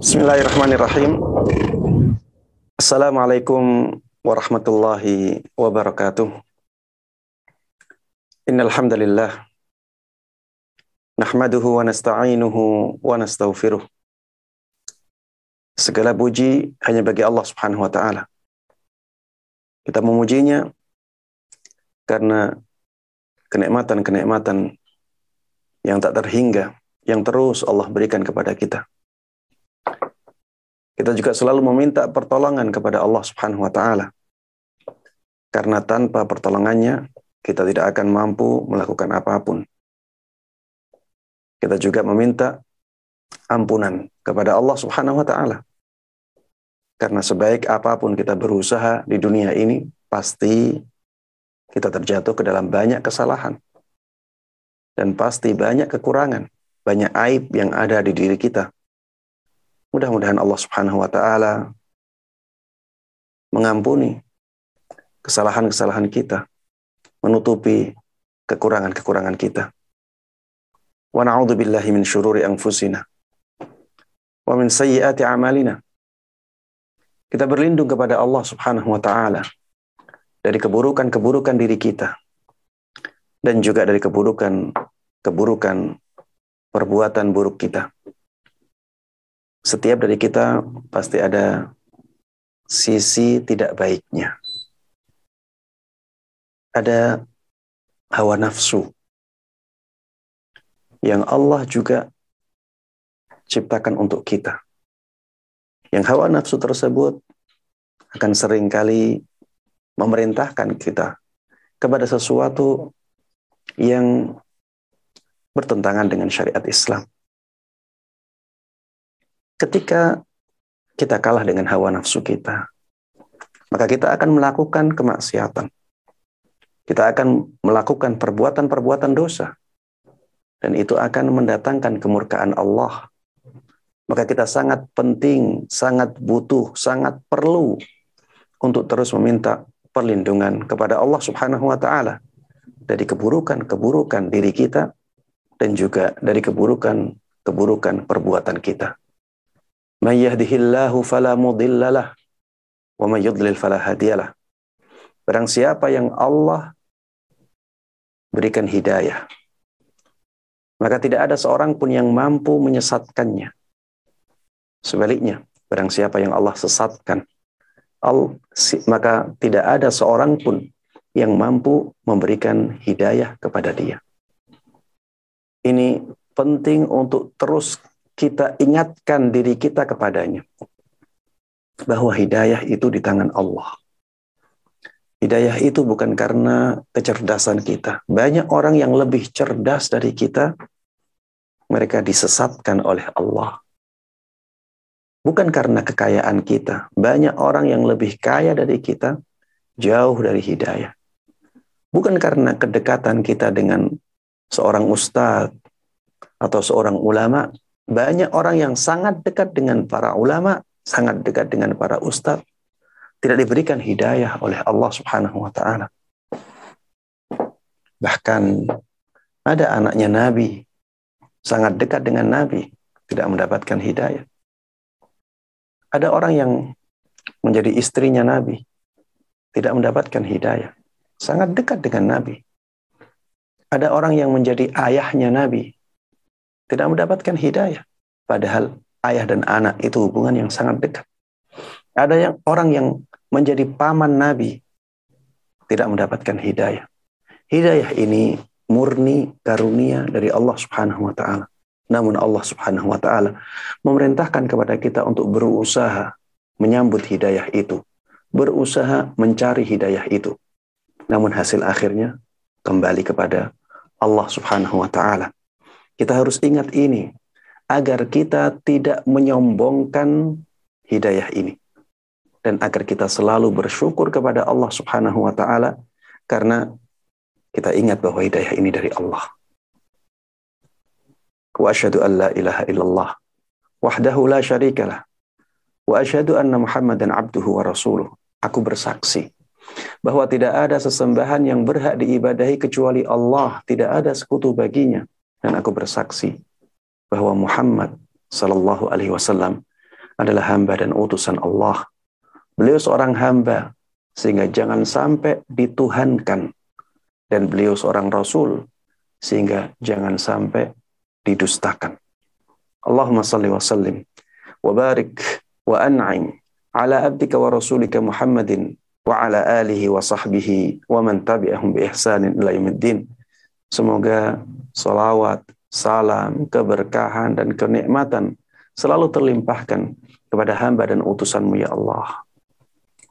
Bismillahirrahmanirrahim. Assalamualaikum warahmatullahi wabarakatuh. Innal hamdalillah nahmaduhu wa nasta'inuhu wa nastaghfiruh. Segala puji hanya bagi Allah Subhanahu wa taala. Kita memujinya karena kenikmatan-kenikmatan yang tak terhingga yang terus Allah berikan kepada kita. Kita juga selalu meminta pertolongan kepada Allah Subhanahu wa taala. Karena tanpa pertolongannya kita tidak akan mampu melakukan apa pun. Kita juga meminta ampunan kepada Allah Subhanahu wa taala. Karena sebaik apa pun kita berusaha di dunia ini, pasti kita terjatuh ke dalam banyak kesalahan. Dan pasti banyak kekurangan, banyak aib yang ada di diri kita. Mudah-mudahan Allah Subhanahu wa taala mengampuni kesalahan-kesalahan kita, menutupi kekurangan-kekurangan kita. Wa na'udzu billahi min syururi anfusina wa min sayyiati a'malina. Kita berlindung kepada Allah Subhanahu wa taala dari keburukan-keburukan diri kita dan juga dari keburukan keburukan perbuatan buruk kita. Setiap dari kita pasti ada sisi tidak baiknya. Ada hawa nafsu yang Allah juga ciptakan untuk kita. Yang hawa nafsu tersebut akan sering kali memerintahkan kita kepada sesuatu yang bertentangan dengan syariat Islam. Ketika kita kalah dengan hawa nafsu kita, maka kita akan melakukan kemaksiatan. Kita akan melakukan perbuatan-perbuatan dosa. Dan itu akan mendatangkan kemurkaan Allah. Maka kita sangat penting, sangat butuh, sangat perlu untuk terus meminta perlindungan kepada Allah Subhanahu wa taala dari keburukan-keburukan diri kita dan juga dari keburukan-keburukan perbuatan kita. Man yahdihillahu fala mudhillalah wa may yudlil fala hadiyalah. Barang siapa yang Allah berikan hidayah, maka tidak ada seorang pun yang mampu menyesatkannya. Sebaliknya, barang siapa yang Allah sesatkan, maka tidak ada seorang pun yang mampu memberikan hidayah kepada dia. Ini penting untuk terus kita ingatkan diri kita kepadanya bahwa hidayah itu di tangan Allah. Hidayah itu bukan karena kecerdasan kita. Banyak orang yang lebih cerdas dari kita, mereka disesatkan oleh Allah. Bukan karena kekayaan kita. Banyak orang yang lebih kaya dari kita, jauh dari hidayah. Bukan karena kedekatan kita dengan seorang ustadz atau seorang ulama, banyak orang yang sangat dekat dengan para ulama, sangat dekat dengan para ustadz, tidak diberikan hidayah oleh Allah Subhanahu wa taala. Bahkan ada anaknya Nabi, sangat dekat dengan Nabi, tidak mendapatkan hidayah. Ada orang yang menjadi istrinya Nabi, tidak mendapatkan hidayah. Sangat dekat dengan Nabi. Ada orang yang menjadi ayahnya Nabi, tidak mendapatkan hidayah. Padahal ayah dan anak itu hubungan yang sangat dekat. Ada yang orang yang menjadi paman Nabi tidak mendapatkan hidayah. Hidayah ini murni karunia dari Allah Subhanahu wa taala. Namun Allah Subhanahu wa taala memerintahkan kepada kita untuk berusaha menyambut hidayah itu, berusaha mencari hidayah itu. Namun hasil akhirnya kembali kepada Allah Subhanahu wa taala. Kita harus ingat ini. agar kita tidak menyombongkan hidayah ini dan agar kita selalu bersyukur kepada Allah Subhanahu wa taala karena kita ingat bahwa hidayah ini dari Allah. Wa asyhadu an la ilaha illallah wahdahu la syarikalah wa asyhadu anna Muhammadan abduhu wa rasuluh. Aku bersaksi bahwa tidak ada sesembahan yang berhak diibadahi kecuali Allah, tidak ada sekutu baginya. Dan aku bersaksi bahwa Muhammad sallallahu alaihi wasallam adalah hamba dan utusan Allah Beliau seorang hamba, sehingga jangan sampai dituhankan. Dan beliau seorang rasul, sehingga jangan sampai didustakan. Allahumma salli wa sallim wa barik wa an'im ala abdika wa rasulika Muhammadin wa ala alihi wa sahbihi wa man tabi'ahum bi ihsanin ila yaumiddin. Semoga salawat, salam, keberkahan dan kenikmatan selalu terlimpahkan kepada hamba dan utusanmu ya Allah.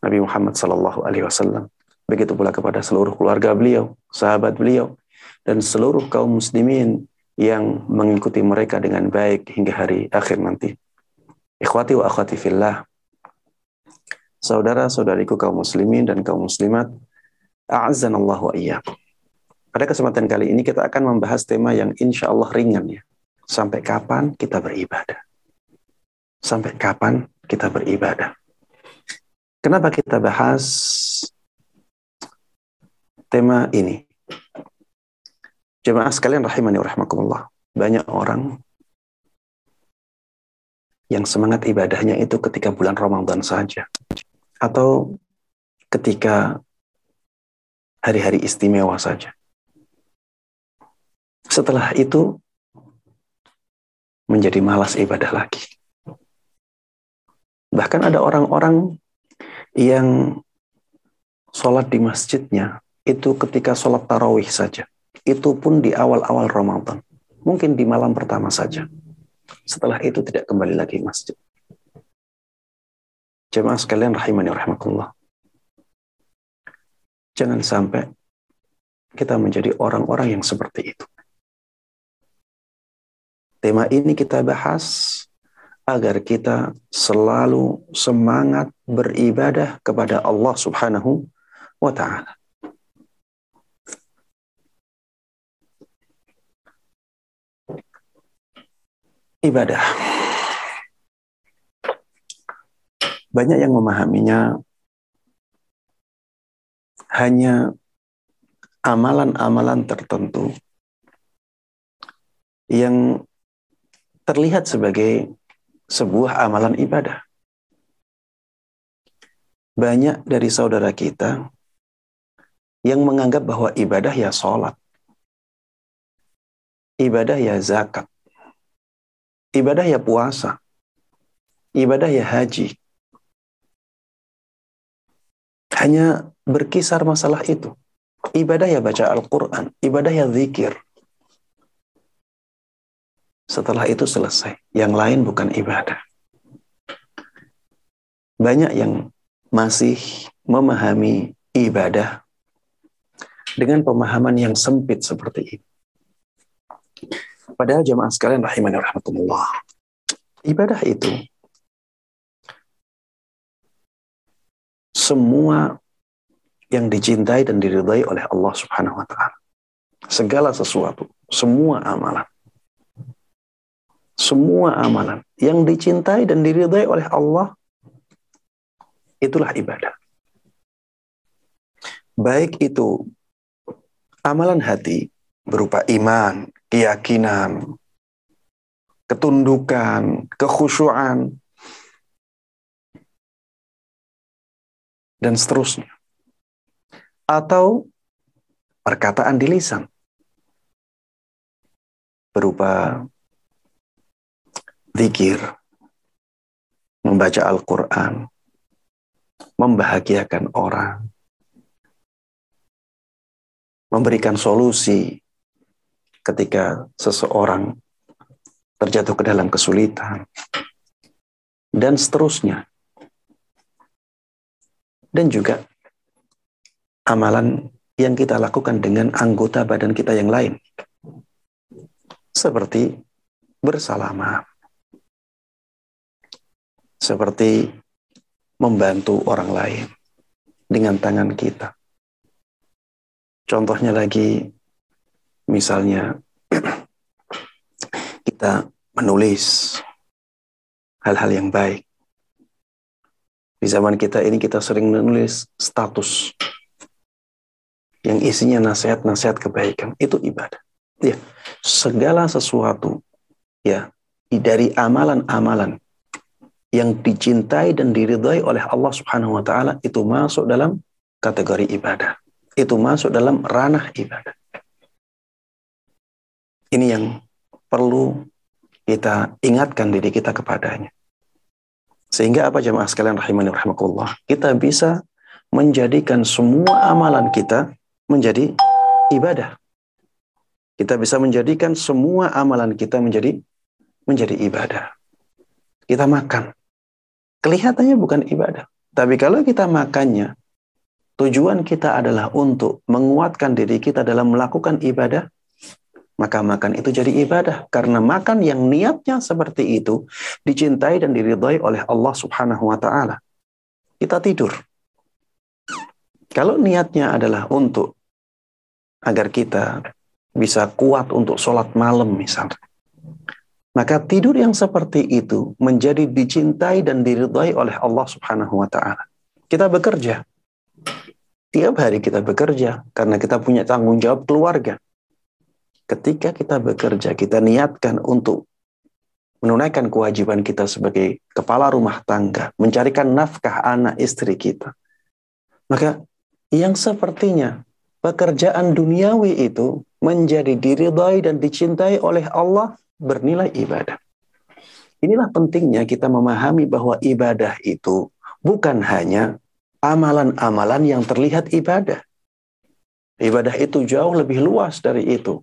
Nabi Muhammad Sallallahu Alaihi Wasallam. Begitu pula kepada seluruh keluarga beliau, sahabat beliau, dan seluruh kaum muslimin yang mengikuti mereka dengan baik hingga hari akhir nanti. Ikhwati wa akhwati fillah. Saudara-saudariku kaum muslimin dan kaum muslimat, a'azzanallahu wa. Pada kesempatan kali ini kita akan membahas tema yang insya Allah ringan ya. Sampai kapan kita beribadah? Sampai kapan kita beribadah? Kenapa kita bahas tema ini? Jemaah sekalian rahimani wa rahmakumullah. Banyak orang yang semangat ibadahnya itu ketika bulan Ramadan saja. Atau ketika hari-hari istimewa saja. Setelah itu menjadi malas ibadah lagi. Bahkan ada orang-orang yang sholat di masjidnya itu ketika sholat tarawih saja. Itu pun di awal-awal Ramadan. Mungkin di malam pertama saja. Setelah itu tidak kembali lagi masjid. Jemaah sekalian rahimani rahmatullah. Jangan sampai kita menjadi orang-orang yang seperti itu. Tema ini kita bahas agar kita selalu semangat beribadah kepada Allah Subhanahu wa taala. Ibadah. Banyak yang memahaminya hanya amalan-amalan tertentu yang terlihat sebagai sebuah amalan ibadah. Banyak dari saudara kita yang menganggap bahwa ibadah ya sholat, ibadah ya zakat, ibadah ya puasa, ibadah ya haji. Hanya berkisar masalah itu. Ibadah ya baca Al-Quran, ibadah ya zikir, setelah itu selesai. Yang lain bukan ibadah. Banyak yang masih memahami ibadah dengan pemahaman yang sempit seperti ini. Padahal jemaah sekalian rahimani rahmatullah. Ibadah itu semua yang dicintai dan diridhai oleh Allah Subhanahu wa taala. Segala sesuatu, semua amalan semua amalan yang dicintai dan diridhai oleh Allah itulah ibadah. Baik itu amalan hati berupa iman, keyakinan, ketundukan, kekhusyuan, dan seterusnya. Atau perkataan di lisan berupa zikir, membaca Al-Quran, membahagiakan orang, memberikan solusi ketika seseorang terjatuh ke dalam kesulitan, dan seterusnya. Dan juga amalan yang kita lakukan dengan anggota badan kita yang lain. Seperti bersalaman. Seperti membantu orang lain dengan tangan kita. Contohnya lagi, misalnya kita menulis hal-hal yang baik. Di zaman kita ini kita sering menulis status yang isinya nasihat-nasihat kebaikan. Itu ibadah. Ya, segala sesuatu ya dari amalan-amalan yang dicintai dan diridhai oleh Allah Subhanahu wa taala itu masuk dalam kategori ibadah. Itu masuk dalam ranah ibadah. Ini yang perlu kita ingatkan diri kita kepadanya. Sehingga apa jamaah sekalian rahimani rahimakumullah, kita bisa menjadikan semua amalan kita menjadi ibadah. Kita bisa menjadikan semua amalan kita menjadi menjadi ibadah. Kita makan. Kelihatannya bukan ibadah. Tapi kalau kita makannya, tujuan kita adalah untuk menguatkan diri kita dalam melakukan ibadah, maka makan itu jadi ibadah karena makan yang niatnya seperti itu dicintai dan diridhai oleh Allah Subhanahu wa taala. Kita tidur. Kalau niatnya adalah untuk agar kita bisa kuat untuk sholat malam misalnya. Maka tidur yang seperti itu menjadi dicintai dan diridhai oleh Allah Subhanahu wa taala. Kita bekerja. Tiap hari kita bekerja karena kita punya tanggung jawab keluarga ketika kita bekerja, kita niatkan untuk menunaikan kewajiban kita sebagai kepala rumah tangga, mencarikan nafkah anak istri kita. Maka yang sepertinya pekerjaan duniawi itu menjadi diridhai dan dicintai oleh Allah bernilai ibadah. Inilah pentingnya kita memahami bahwa ibadah itu bukan hanya amalan-amalan yang terlihat ibadah. Ibadah itu jauh lebih luas dari itu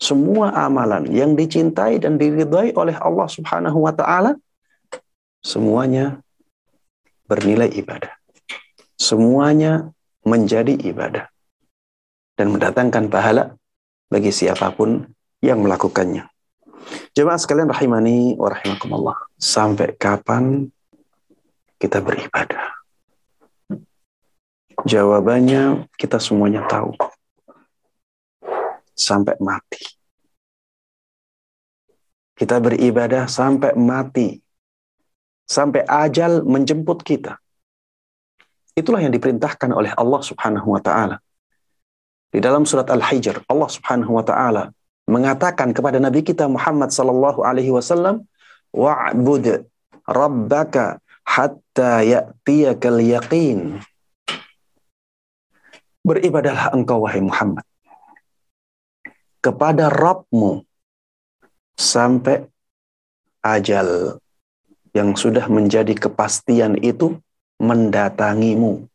semua amalan yang dicintai dan diridhai oleh Allah Subhanahu wa taala semuanya bernilai ibadah. Semuanya menjadi ibadah dan mendatangkan pahala bagi siapa pun yang melakukannya. Jemaah sekalian rahimani wa rahimakumullah. Sampai kapan kita beribadah? Jawabannya kita semuanya tahu sampai mati. Kita beribadah sampai mati. Sampai ajal menjemput kita. Itulah yang diperintahkan oleh Allah Subhanahu wa taala. Di dalam surat Al-Hijr, Allah Subhanahu wa taala mengatakan kepada Nabi kita Muhammad sallallahu alaihi wasallam, "Wa'bud rabbaka hatta ya'tiyakal yaqin." Beribadahlah engkau wahai Muhammad kepada Rabbmu sampai ajal yang sudah menjadi kepastian itu mendatangimu.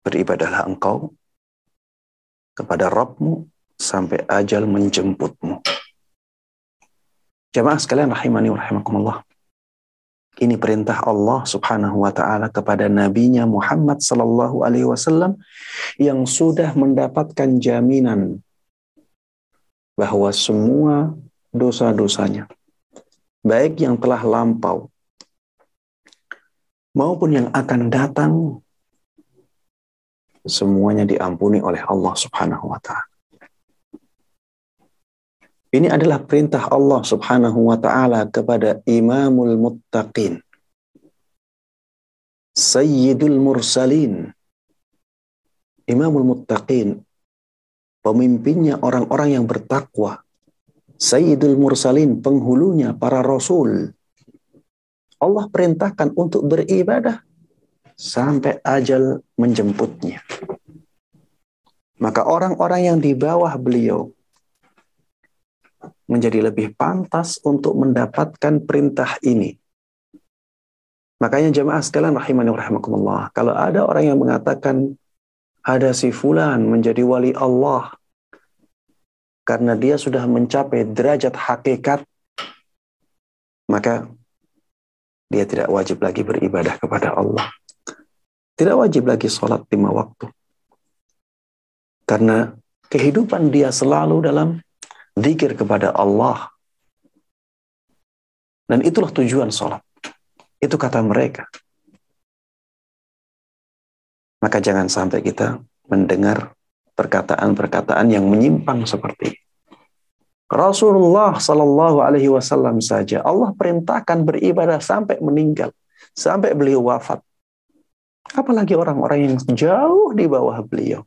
Beribadahlah engkau kepada Rabbmu sampai ajal menjemputmu. Jamaah sekalian rahimani wa rahimakumullah. Ini perintah Allah Subhanahu wa taala kepada nabinya Muhammad sallallahu alaihi wasallam yang sudah mendapatkan jaminan bahwa semua dosa-dosanya baik yang telah lampau maupun yang akan datang semuanya diampuni oleh Allah Subhanahu wa taala. Ini adalah perintah Allah Subhanahu wa taala kepada Imamul Muttaqin. Sayyidul Mursalin. Imamul Muttaqin pemimpinnya orang-orang yang bertakwa. Sayyidul Mursalin penghulunya para rasul. Allah perintahkan untuk beribadah sampai ajal menjemputnya. Maka orang-orang yang di bawah beliau menjadi lebih pantas untuk mendapatkan perintah ini. Makanya jemaah sekalian rahimani rahimakumullah, kalau ada orang yang mengatakan ada si fulan menjadi wali Allah karena dia sudah mencapai derajat hakikat, maka dia tidak wajib lagi beribadah kepada Allah. Tidak wajib lagi sholat lima waktu. Karena kehidupan dia selalu dalam zikir kepada Allah. Dan itulah tujuan sholat. Itu kata mereka. Maka jangan sampai kita mendengar perkataan-perkataan yang menyimpang seperti ini. Rasulullah Shallallahu Alaihi Wasallam saja Allah perintahkan beribadah sampai meninggal, sampai beliau wafat. Apalagi orang-orang yang jauh di bawah beliau.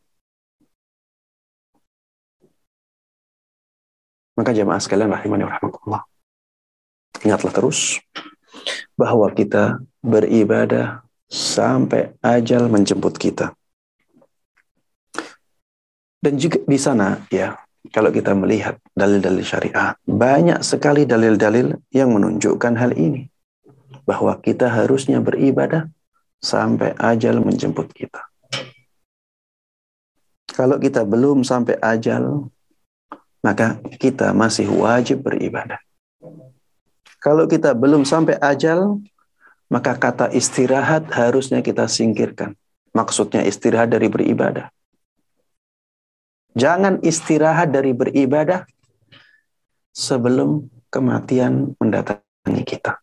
Maka jemaah sekalian rahimani rahmatullah. Ingatlah terus bahwa kita beribadah sampai ajal menjemput kita. Dan juga di sana ya kalau kita melihat dalil-dalil syariat, banyak sekali dalil-dalil yang menunjukkan hal ini. Bahwa kita harusnya beribadah sampai ajal menjemput kita. Kalau kita belum sampai ajal, maka kita masih wajib beribadah. Kalau kita belum sampai ajal, maka kata istirahat harusnya kita singkirkan. Maksudnya istirahat dari beribadah. Jangan istirahat dari beribadah sebelum kematian mendatangi kita.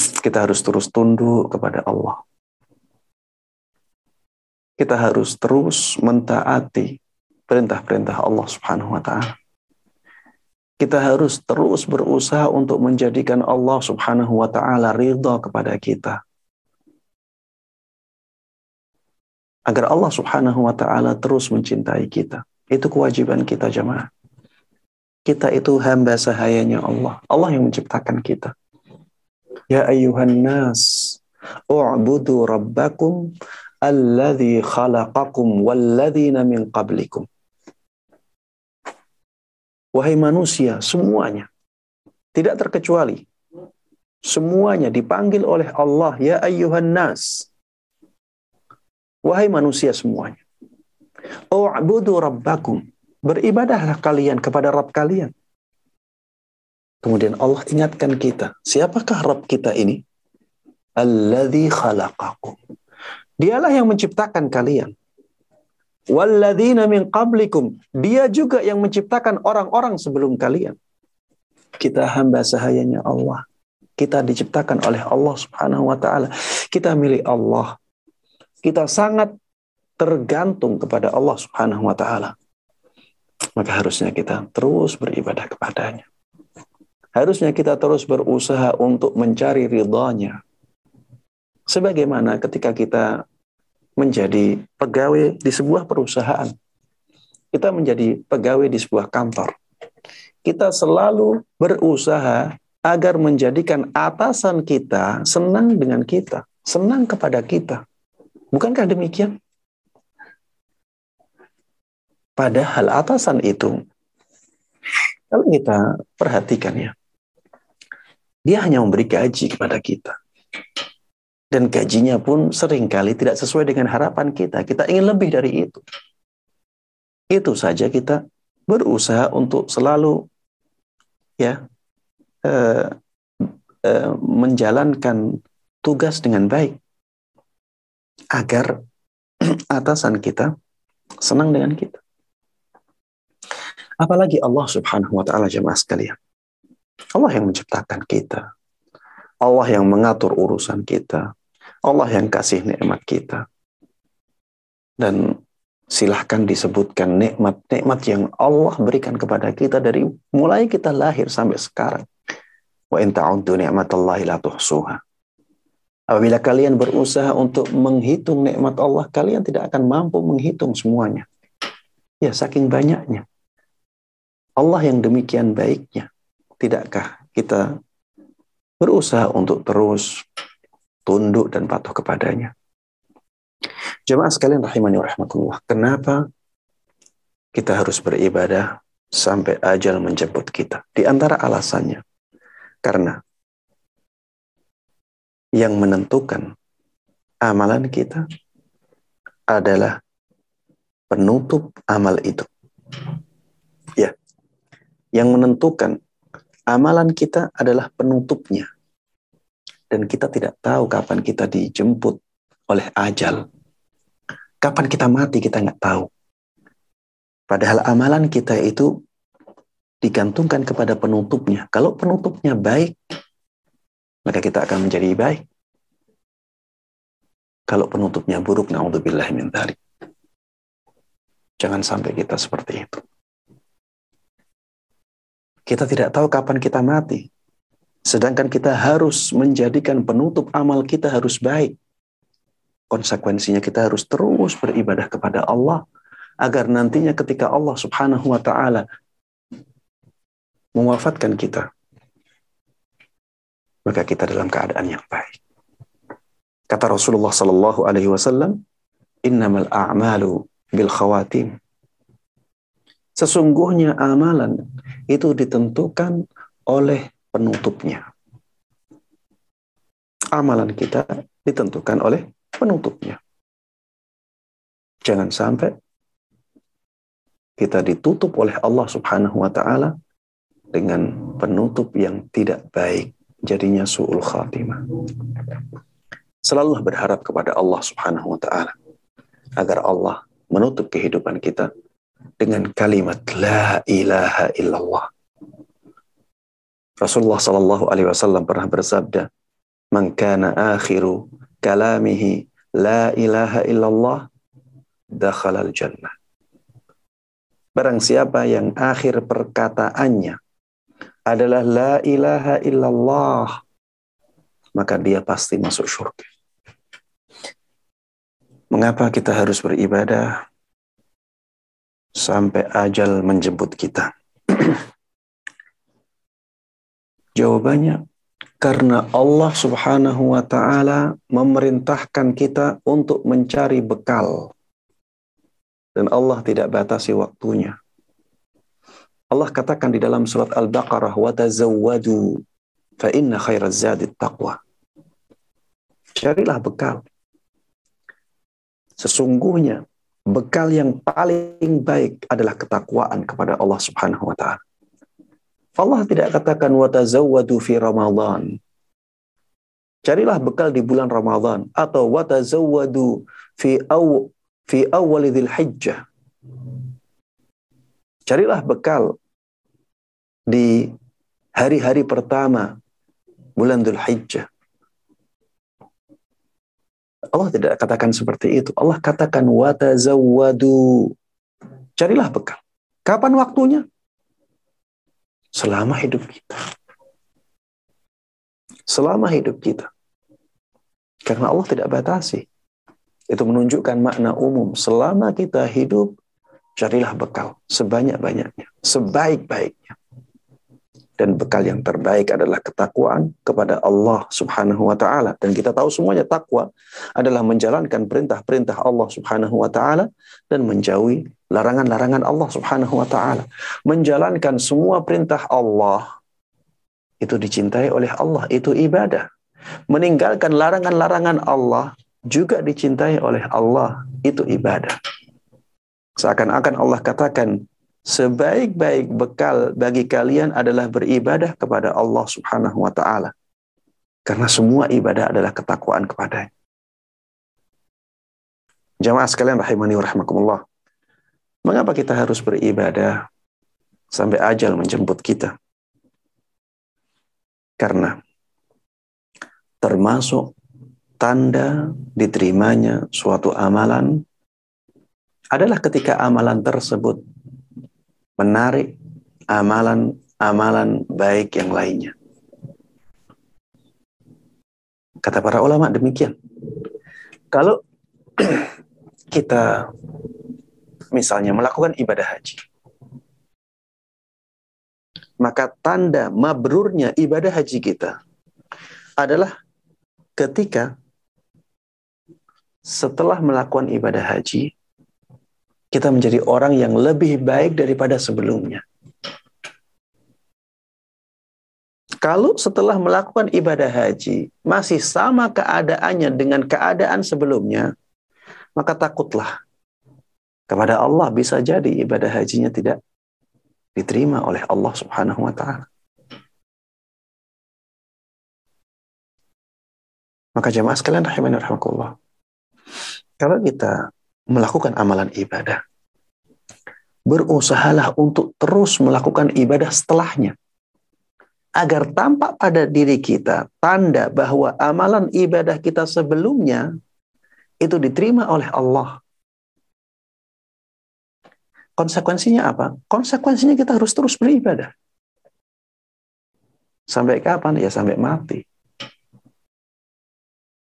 Kita harus terus tunduk kepada Allah. Kita harus terus mentaati perintah-perintah Allah Subhanahu wa taala. Kita harus terus berusaha untuk menjadikan Allah Subhanahu wa taala ridha kepada kita. agar Allah Subhanahu wa taala terus mencintai kita. Itu kewajiban kita jemaah. Kita itu hamba sahayanya Allah. Allah yang menciptakan kita. Ya ayyuhan nas, u'budu rabbakum alladhi khalaqakum walladzina min qablikum. Wahai manusia, semuanya. Tidak terkecuali. Semuanya dipanggil oleh Allah, ya ayyuhan nas. Wahai manusia semuanya. U'budu rabbakum. Beribadahlah kalian kepada Rabb kalian. Kemudian Allah ingatkan kita. Siapakah Rabb kita ini? Alladhi khalaqakum. Dialah yang menciptakan kalian. Walladzina min qablikum. Dia juga yang menciptakan orang-orang sebelum kalian. Kita hamba sahayanya Allah. Kita diciptakan oleh Allah Subhanahu wa taala. Kita milik Allah kita sangat tergantung kepada Allah Subhanahu wa taala. Maka harusnya kita terus beribadah kepadanya. Harusnya kita terus berusaha untuk mencari ridhanya. Sebagaimana ketika kita menjadi pegawai di sebuah perusahaan. Kita menjadi pegawai di sebuah kantor. Kita selalu berusaha agar menjadikan atasan kita senang dengan kita, senang kepada kita. Bukankah demikian? Padahal atasan itu, kalau kita perhatikan ya, dia hanya memberi gaji kepada kita. Dan gajinya pun sering kali tidak sesuai dengan harapan kita. Kita ingin lebih dari itu. Itu saja kita berusaha untuk selalu ya eh, eh, menjalankan tugas dengan baik agar atasan kita senang dengan kita. Apalagi Allah Subhanahu wa taala jemaah sekalian. Allah yang menciptakan kita. Allah yang mengatur urusan kita. Allah yang kasih nikmat kita. Dan silahkan disebutkan nikmat-nikmat yang Allah berikan kepada kita dari mulai kita lahir sampai sekarang. Wa in ta'uddu ni'matallahi la tuhsuha. Apabila kalian berusaha untuk menghitung nikmat Allah, kalian tidak akan mampu menghitung semuanya. Ya, saking banyaknya. Allah yang demikian baiknya. Tidakkah kita berusaha untuk terus tunduk dan patuh kepadanya? Jemaah sekalian rahimani wa rahmatullah. Kenapa kita harus beribadah sampai ajal menjemput kita? Di antara alasannya, karena yang menentukan amalan kita adalah penutup amal itu. Ya. Yang menentukan amalan kita adalah penutupnya. Dan kita tidak tahu kapan kita dijemput oleh ajal. Kapan kita mati kita nggak tahu. Padahal amalan kita itu digantungkan kepada penutupnya. Kalau penutupnya baik, maka kita akan menjadi baik. Kalau penutupnya buruk, na'udzubillah min. Jangan sampai kita seperti itu. Kita tidak tahu kapan kita mati. Sedangkan kita harus menjadikan penutup amal kita harus baik. Konsekuensinya kita harus terus beribadah kepada Allah agar nantinya ketika Allah Subhanahu wa taala mewafatkan kita maka kita dalam keadaan yang baik. Kata Rasulullah sallallahu alaihi wasallam, "Innamal a'malu bil khawatim." Sesungguhnya amalan itu ditentukan oleh penutupnya. Amalan kita ditentukan oleh penutupnya. Jangan sampai kita ditutup oleh Allah Subhanahu wa taala dengan penutup yang tidak baik, jadinya suul khatimah. Selalu berharap kepada Allah Subhanahu wa taala agar Allah menutup kehidupan kita dengan kalimat la ilaha illallah. Rasulullah sallallahu alaihi wasallam pernah bersabda, "Man kana akhiru kalamihi la ilaha illallah dakhala al-jannah." Barang siapa yang akhir perkataannya adalah la ilaha illallah, maka dia pasti masuk surga. Mengapa kita harus beribadah sampai ajal menjemput kita? Jawabannya karena Allah Subhanahu wa taala memerintahkan kita untuk mencari bekal. Dan Allah tidak batasi waktunya. Allah katakan di dalam surat Al-Baqarah, "Watazawwadu fa inna taqwa." Carilah bekal. Sesungguhnya bekal yang paling baik adalah ketakwaan kepada Allah Subhanahu wa taala. Allah tidak katakan watazawwadu fi Ramadan. Carilah bekal di bulan Ramadan atau watazawwadu fi aw fi awal Hijjah. Carilah bekal di hari-hari pertama bulan Dhul Hijjah. Allah tidak katakan seperti itu. Allah katakan watazawwadu. Carilah bekal. Kapan waktunya? Selama hidup kita. Selama hidup kita. Karena Allah tidak batasi. Itu menunjukkan makna umum. Selama kita hidup, carilah bekal sebanyak-banyaknya, sebaik-baiknya. Dan bekal yang terbaik adalah ketakwaan kepada Allah Subhanahu wa taala. Dan kita tahu semuanya takwa adalah menjalankan perintah-perintah Allah Subhanahu wa taala dan menjauhi larangan-larangan Allah Subhanahu wa taala. Menjalankan semua perintah Allah itu dicintai oleh Allah, itu ibadah. Meninggalkan larangan-larangan Allah juga dicintai oleh Allah, itu ibadah. Seakan-akan Allah katakan, sebaik-baik bekal bagi kalian adalah beribadah kepada Allah Subhanahu wa taala. Karena semua ibadah adalah ketakwaan kepadanya. Jamaah sekalian rahimani wa rahimakumullah. Mengapa kita harus beribadah sampai ajal menjemput kita? Karena termasuk tanda diterimanya suatu amalan adalah ketika amalan tersebut menarik amalan-amalan baik yang lainnya. Kata para ulama demikian. Kalau kita misalnya melakukan ibadah haji, maka tanda mabrurnya ibadah haji kita adalah ketika setelah melakukan ibadah haji, kita menjadi orang yang lebih baik daripada sebelumnya. Kalau setelah melakukan ibadah haji masih sama keadaannya dengan keadaan sebelumnya, maka takutlah kepada Allah bisa jadi ibadah hajinya tidak diterima oleh Allah Subhanahu wa taala. Maka jemaah sekalian rahimani rahimakumullah. Kalau kita melakukan amalan ibadah. berusahalah untuk terus melakukan ibadah setelahnya. Agar tampak pada diri kita tanda bahwa amalan ibadah kita sebelumnya itu diterima oleh Allah. Konsekuensinya apa? Konsekuensinya kita harus terus beribadah. Sampai kapan? Ya sampai mati.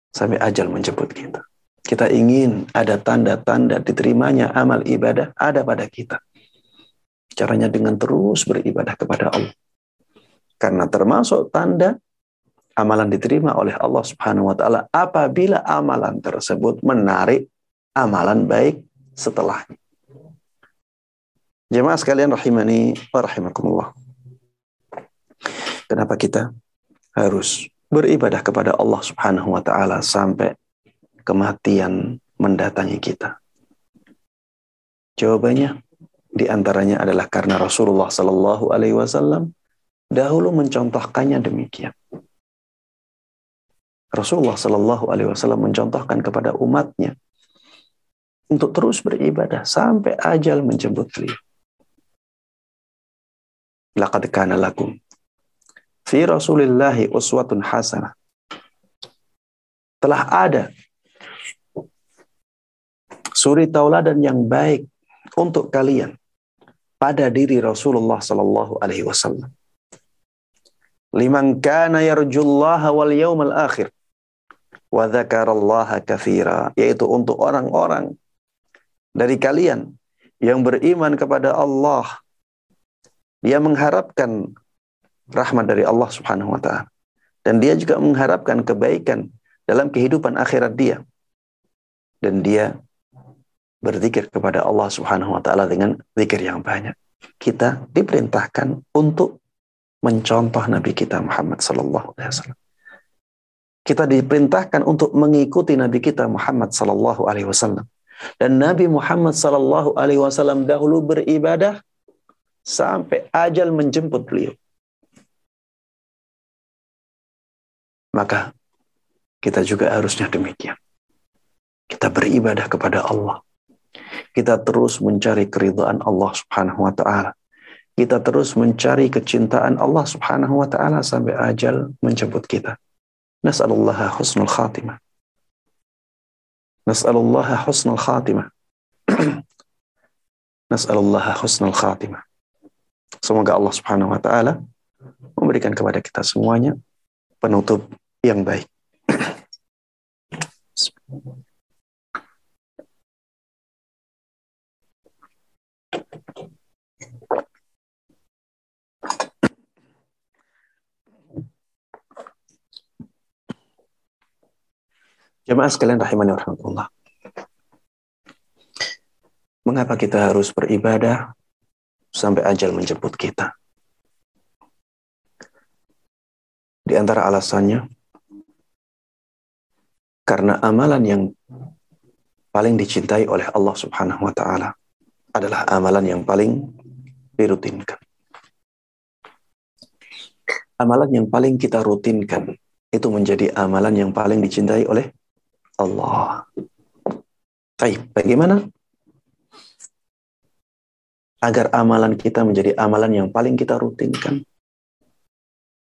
Sampai ajal menjemput kita. Kita ingin ada tanda-tanda diterimanya amal ibadah ada pada kita. Caranya dengan terus beribadah kepada Allah. Karena termasuk tanda amalan diterima oleh Allah Subhanahu wa taala apabila amalan tersebut menarik amalan baik setelahnya. Jemaah sekalian rahimani wa rahimakumullah. Kenapa kita harus beribadah kepada Allah Subhanahu wa taala sampai kematian mendatangi kita? Jawabannya di antaranya adalah karena Rasulullah Sallallahu Alaihi Wasallam dahulu mencontohkannya demikian. Rasulullah Sallallahu Alaihi Wasallam mencontohkan kepada umatnya untuk terus beribadah sampai ajal menjemput beliau. Laqad kana lakum fi Rasulillahi uswatun hasanah. Telah ada suri tauladan yang baik untuk kalian pada diri Rasulullah sallallahu alaihi wasallam. Liman kana yarjullaha wal yawmal akhir wa dzakarallaha katsira, yaitu untuk orang-orang dari kalian yang beriman kepada Allah. Dia mengharapkan rahmat dari Allah Subhanahu wa taala dan dia juga mengharapkan kebaikan dalam kehidupan akhirat dia. Dan dia berzikir kepada Allah Subhanahu wa taala dengan zikir yang banyak. Kita diperintahkan untuk mencontoh Nabi kita Muhammad sallallahu alaihi wasallam. Kita diperintahkan untuk mengikuti Nabi kita Muhammad sallallahu alaihi wasallam. Dan Nabi Muhammad sallallahu alaihi wasallam dahulu beribadah sampai ajal menjemput beliau. Maka kita juga harusnya demikian. Kita beribadah kepada Allah kita terus mencari keridhaan Allah Subhanahu wa taala. Kita terus mencari kecintaan Allah Subhanahu wa taala sampai ajal menjemput kita. Nas'alullaha husnul khatimah. Nas'alullaha husnul khatimah. Nas'alullaha husnul khatimah. Semoga Allah Subhanahu wa taala memberikan kepada kita semuanya penutup yang baik. Jemaah sekalian rahimani warahmatullah. Mengapa kita harus beribadah sampai ajal menjemput kita? Di antara alasannya, karena amalan yang paling dicintai oleh Allah Subhanahu wa Ta'ala adalah amalan yang paling dirutinkan. Amalan yang paling kita rutinkan itu menjadi amalan yang paling dicintai oleh Allah. Baik, bagaimana agar amalan kita menjadi amalan yang paling kita rutinkan?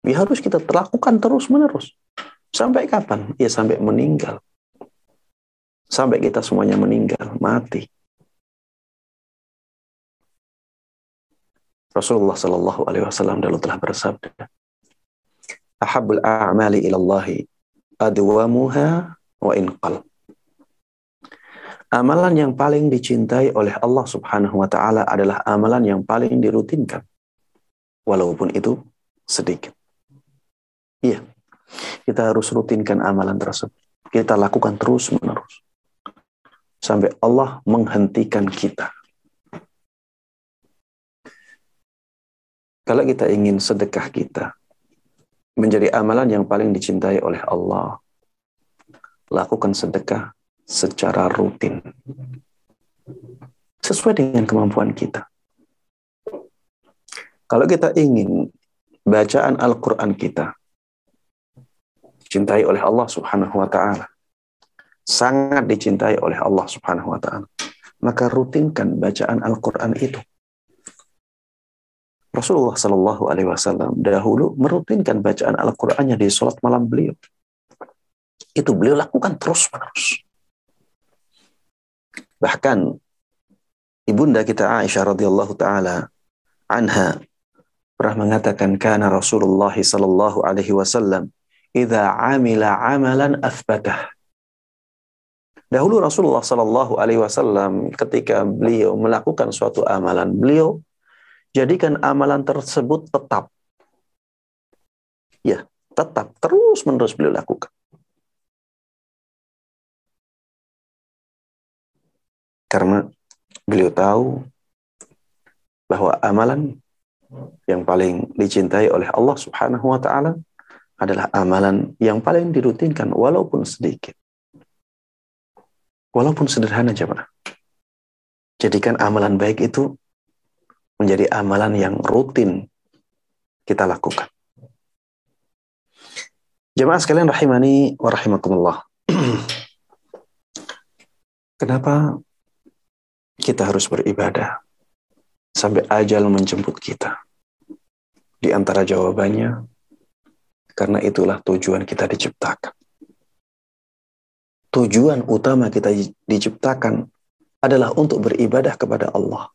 Ya harus kita lakukan terus-menerus. Sampai kapan? Ya sampai meninggal. Sampai kita semuanya meninggal, mati. Rasulullah Shallallahu Alaihi Wasallam dulu telah bersabda, "Ahabul a'mali ilallahi adwamuha wa inqal. Amalan yang paling dicintai oleh Allah Subhanahu wa taala adalah amalan yang paling dirutinkan walaupun itu sedikit. Iya. Kita harus rutinkan amalan tersebut. Kita lakukan terus-menerus sampai Allah menghentikan kita. Kalau kita ingin sedekah kita menjadi amalan yang paling dicintai oleh Allah, lakukan sedekah secara rutin. Sesuai dengan kemampuan kita. Kalau kita ingin bacaan Al-Quran kita dicintai oleh Allah Subhanahu wa taala, sangat dicintai oleh Allah Subhanahu wa taala. maka rutinkan bacaan Al-Quran itu. Rasulullah Shallallahu Alaihi Wasallam dahulu merutinkan bacaan Al-Qur'annya di sholat malam beliau. Itu beliau lakukan terus menerus. Bahkan ibunda kita Aisyah radhiyallahu taala anha pernah mengatakan karena Rasulullah sallallahu alaihi wasallam idza amila amalan athbatah. Dahulu Rasulullah sallallahu alaihi wasallam ketika beliau melakukan suatu amalan, beliau jadikan amalan tersebut tetap. Ya, tetap terus menerus beliau lakukan. Karena beliau tahu bahwa amalan yang paling dicintai oleh Allah Subhanahu wa taala adalah amalan yang paling dirutinkan walaupun sedikit. Walaupun sederhana jemaah. Jadikan amalan baik itu menjadi amalan yang rutin kita lakukan. Jemaah sekalian rahimani wa rahimakumullah. Kenapa kita harus beribadah sampai ajal menjemput kita. Di antara jawabannya, karena itulah tujuan kita diciptakan. Tujuan utama kita diciptakan adalah untuk beribadah kepada Allah.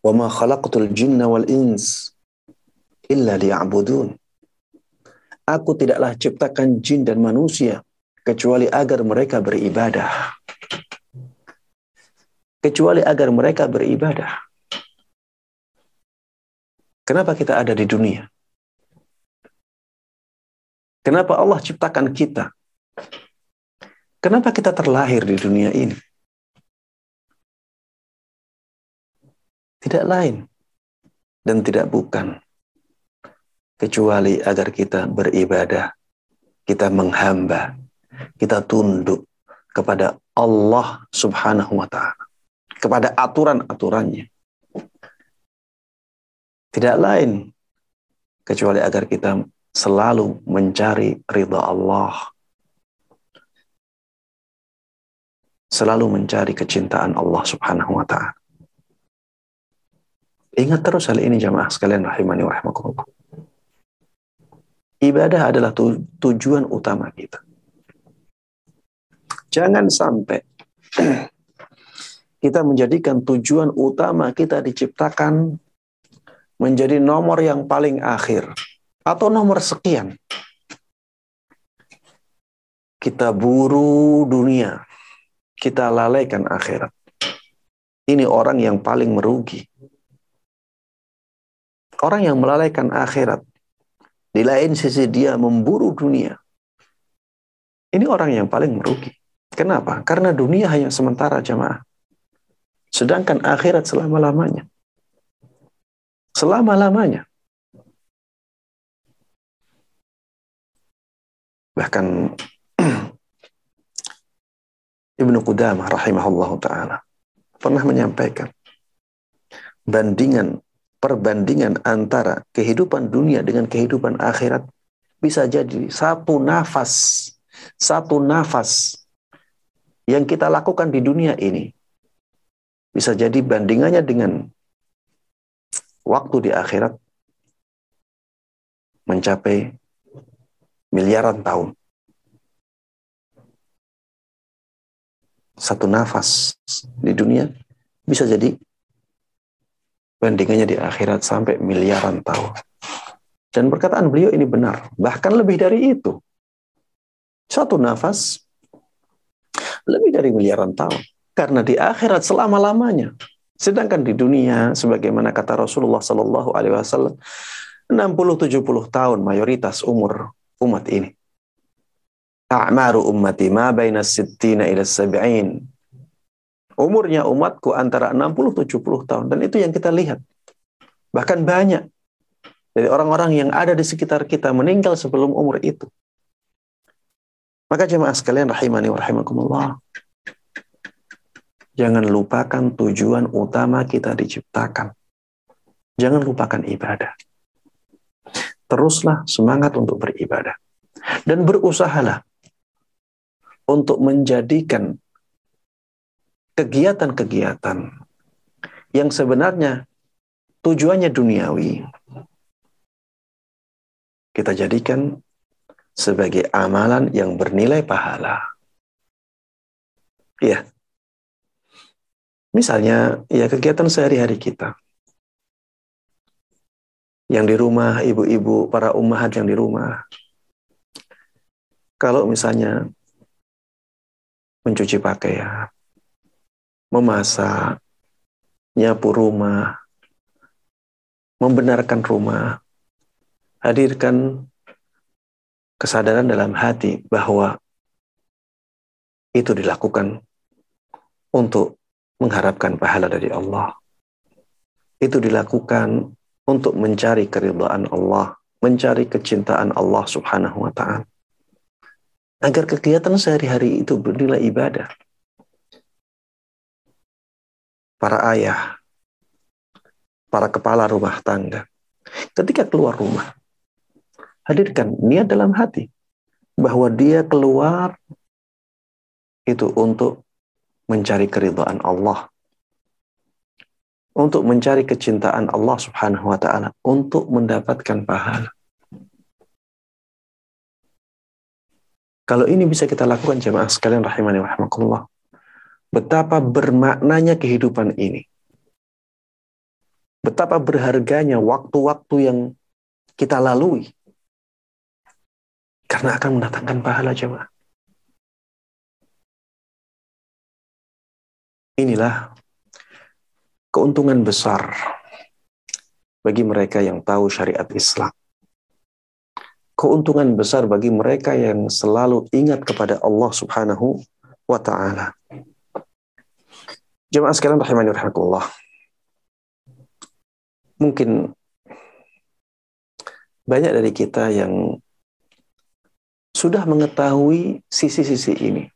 وَمَا خَلَقْتُ الْجِنَّ jinna wal ins. Aku tidaklah ciptakan jin dan manusia kecuali agar mereka beribadah. Kecuali agar mereka beribadah. Kenapa kita ada di dunia? Kenapa Allah ciptakan kita? Kenapa kita terlahir di dunia ini? Tidak lain dan tidak bukan kecuali agar kita beribadah, kita menghamba, kita tunduk kepada Allah Subhanahu wa taala, kepada aturan-aturannya. Tidak lain kecuali agar kita selalu mencari ridha Allah. Selalu mencari kecintaan Allah Subhanahu wa taala. Ingat terus hal ini jamaah sekalian rahimani wa rahimakumullah. Ibadah adalah tu tujuan utama kita. Jangan sampai kita menjadikan tujuan utama kita diciptakan menjadi nomor yang paling akhir atau nomor sekian. Kita buru dunia, kita lalaikan akhirat. Ini orang yang paling merugi. Orang yang melalaikan akhirat, di lain sisi dia memburu dunia. Ini orang yang paling merugi. Kenapa? Karena dunia hanya sementara jamaah. Sedangkan akhirat selama-lamanya. Selama-lamanya. Bahkan Ibnu Qudamah rahimahullah ta'ala pernah menyampaikan bandingan perbandingan antara kehidupan dunia dengan kehidupan akhirat bisa jadi satu nafas, satu nafas yang kita lakukan di dunia ini bisa jadi bandingannya dengan waktu di akhirat mencapai miliaran tahun. Satu nafas di dunia bisa jadi bandingannya di akhirat sampai miliaran tahun. Dan perkataan beliau ini benar, bahkan lebih dari itu. Satu nafas lebih dari miliaran tahun. Karena di akhirat selama-lamanya. Sedangkan di dunia, sebagaimana kata Rasulullah Sallallahu Alaihi Wasallam, 60-70 tahun mayoritas umur umat ini. A'maru ummati ma baina sittina ila sab'in Umurnya umatku antara 60-70 tahun. Dan itu yang kita lihat. Bahkan banyak dari orang-orang yang ada di sekitar kita meninggal sebelum umur itu. Maka jemaah sekalian rahimani wa rahimakumullah. Jangan lupakan tujuan utama kita diciptakan. Jangan lupakan ibadah. Teruslah semangat untuk beribadah. Dan berusahalah untuk menjadikan kegiatan-kegiatan yang sebenarnya tujuannya duniawi kita jadikan sebagai amalan yang bernilai pahala. Ya. Misalnya, ya kegiatan sehari-hari kita. Yang di rumah, ibu-ibu, para ummahat yang di rumah. Kalau misalnya mencuci pakaian, memasak, nyapu rumah, membenarkan rumah, hadirkan kesadaran dalam hati bahwa itu dilakukan untuk mengharapkan pahala dari Allah. Itu dilakukan untuk mencari keridhaan Allah, mencari kecintaan Allah Subhanahu wa taala. Agar kegiatan sehari-hari itu bernilai ibadah. Para ayah, para kepala rumah tangga, ketika keluar rumah, hadirkan niat dalam hati bahwa dia keluar itu untuk mencari keridhaan Allah untuk mencari kecintaan Allah Subhanahu wa taala untuk mendapatkan pahala. Kalau ini bisa kita lakukan jemaah sekalian rahimani rahimakumullah. Betapa bermaknanya kehidupan ini. Betapa berharganya waktu-waktu yang kita lalui karena akan mendatangkan pahala jemaah. Inilah keuntungan besar bagi mereka yang tahu syariat Islam. Keuntungan besar bagi mereka yang selalu ingat kepada Allah Subhanahu wa taala. Jemaah sekalian rahimani rahimakumullah. Mungkin banyak dari kita yang sudah mengetahui sisi-sisi ini.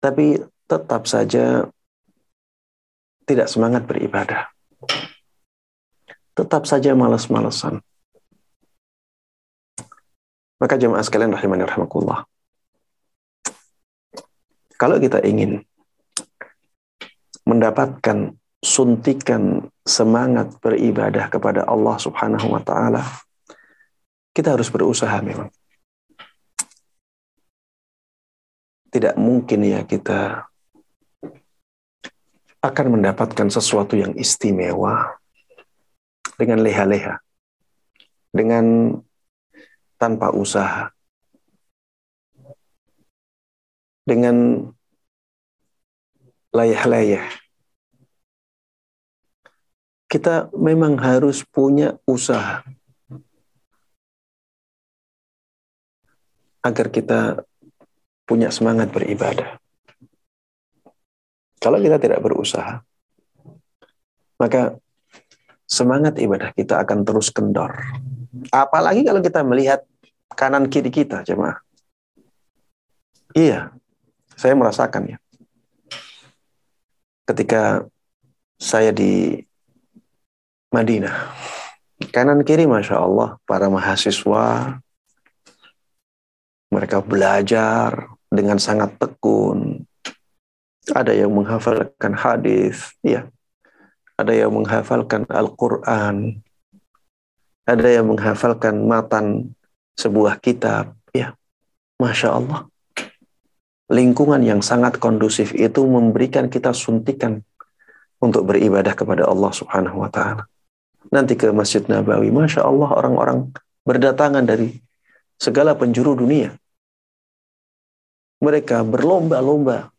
Tapi tetap saja tidak semangat beribadah. Tetap saja malas-malesan. Maka jemaah sekalian rahimani rahimakumullah. Kalau kita ingin mendapatkan suntikan semangat beribadah kepada Allah Subhanahu wa taala, kita harus berusaha memang. tidak mungkin ya kita akan mendapatkan sesuatu yang istimewa dengan leha-leha, dengan tanpa usaha, dengan layah-layah. Kita memang harus punya usaha agar kita punya semangat beribadah. Kalau kita tidak berusaha, maka semangat ibadah kita akan terus kendor. Apalagi kalau kita melihat kanan kiri kita, jemaah. Iya, saya merasakan ya. Ketika saya di Madinah, kanan kiri Masya Allah, para mahasiswa, mereka belajar, dengan sangat tekun. Ada yang menghafalkan hadis, ya. Ada yang menghafalkan Al-Qur'an. Ada yang menghafalkan matan sebuah kitab, ya. Masya Allah. Lingkungan yang sangat kondusif itu memberikan kita suntikan untuk beribadah kepada Allah Subhanahu wa taala. Nanti ke Masjid Nabawi, Masya Allah orang-orang berdatangan dari segala penjuru dunia mereka berlomba-lomba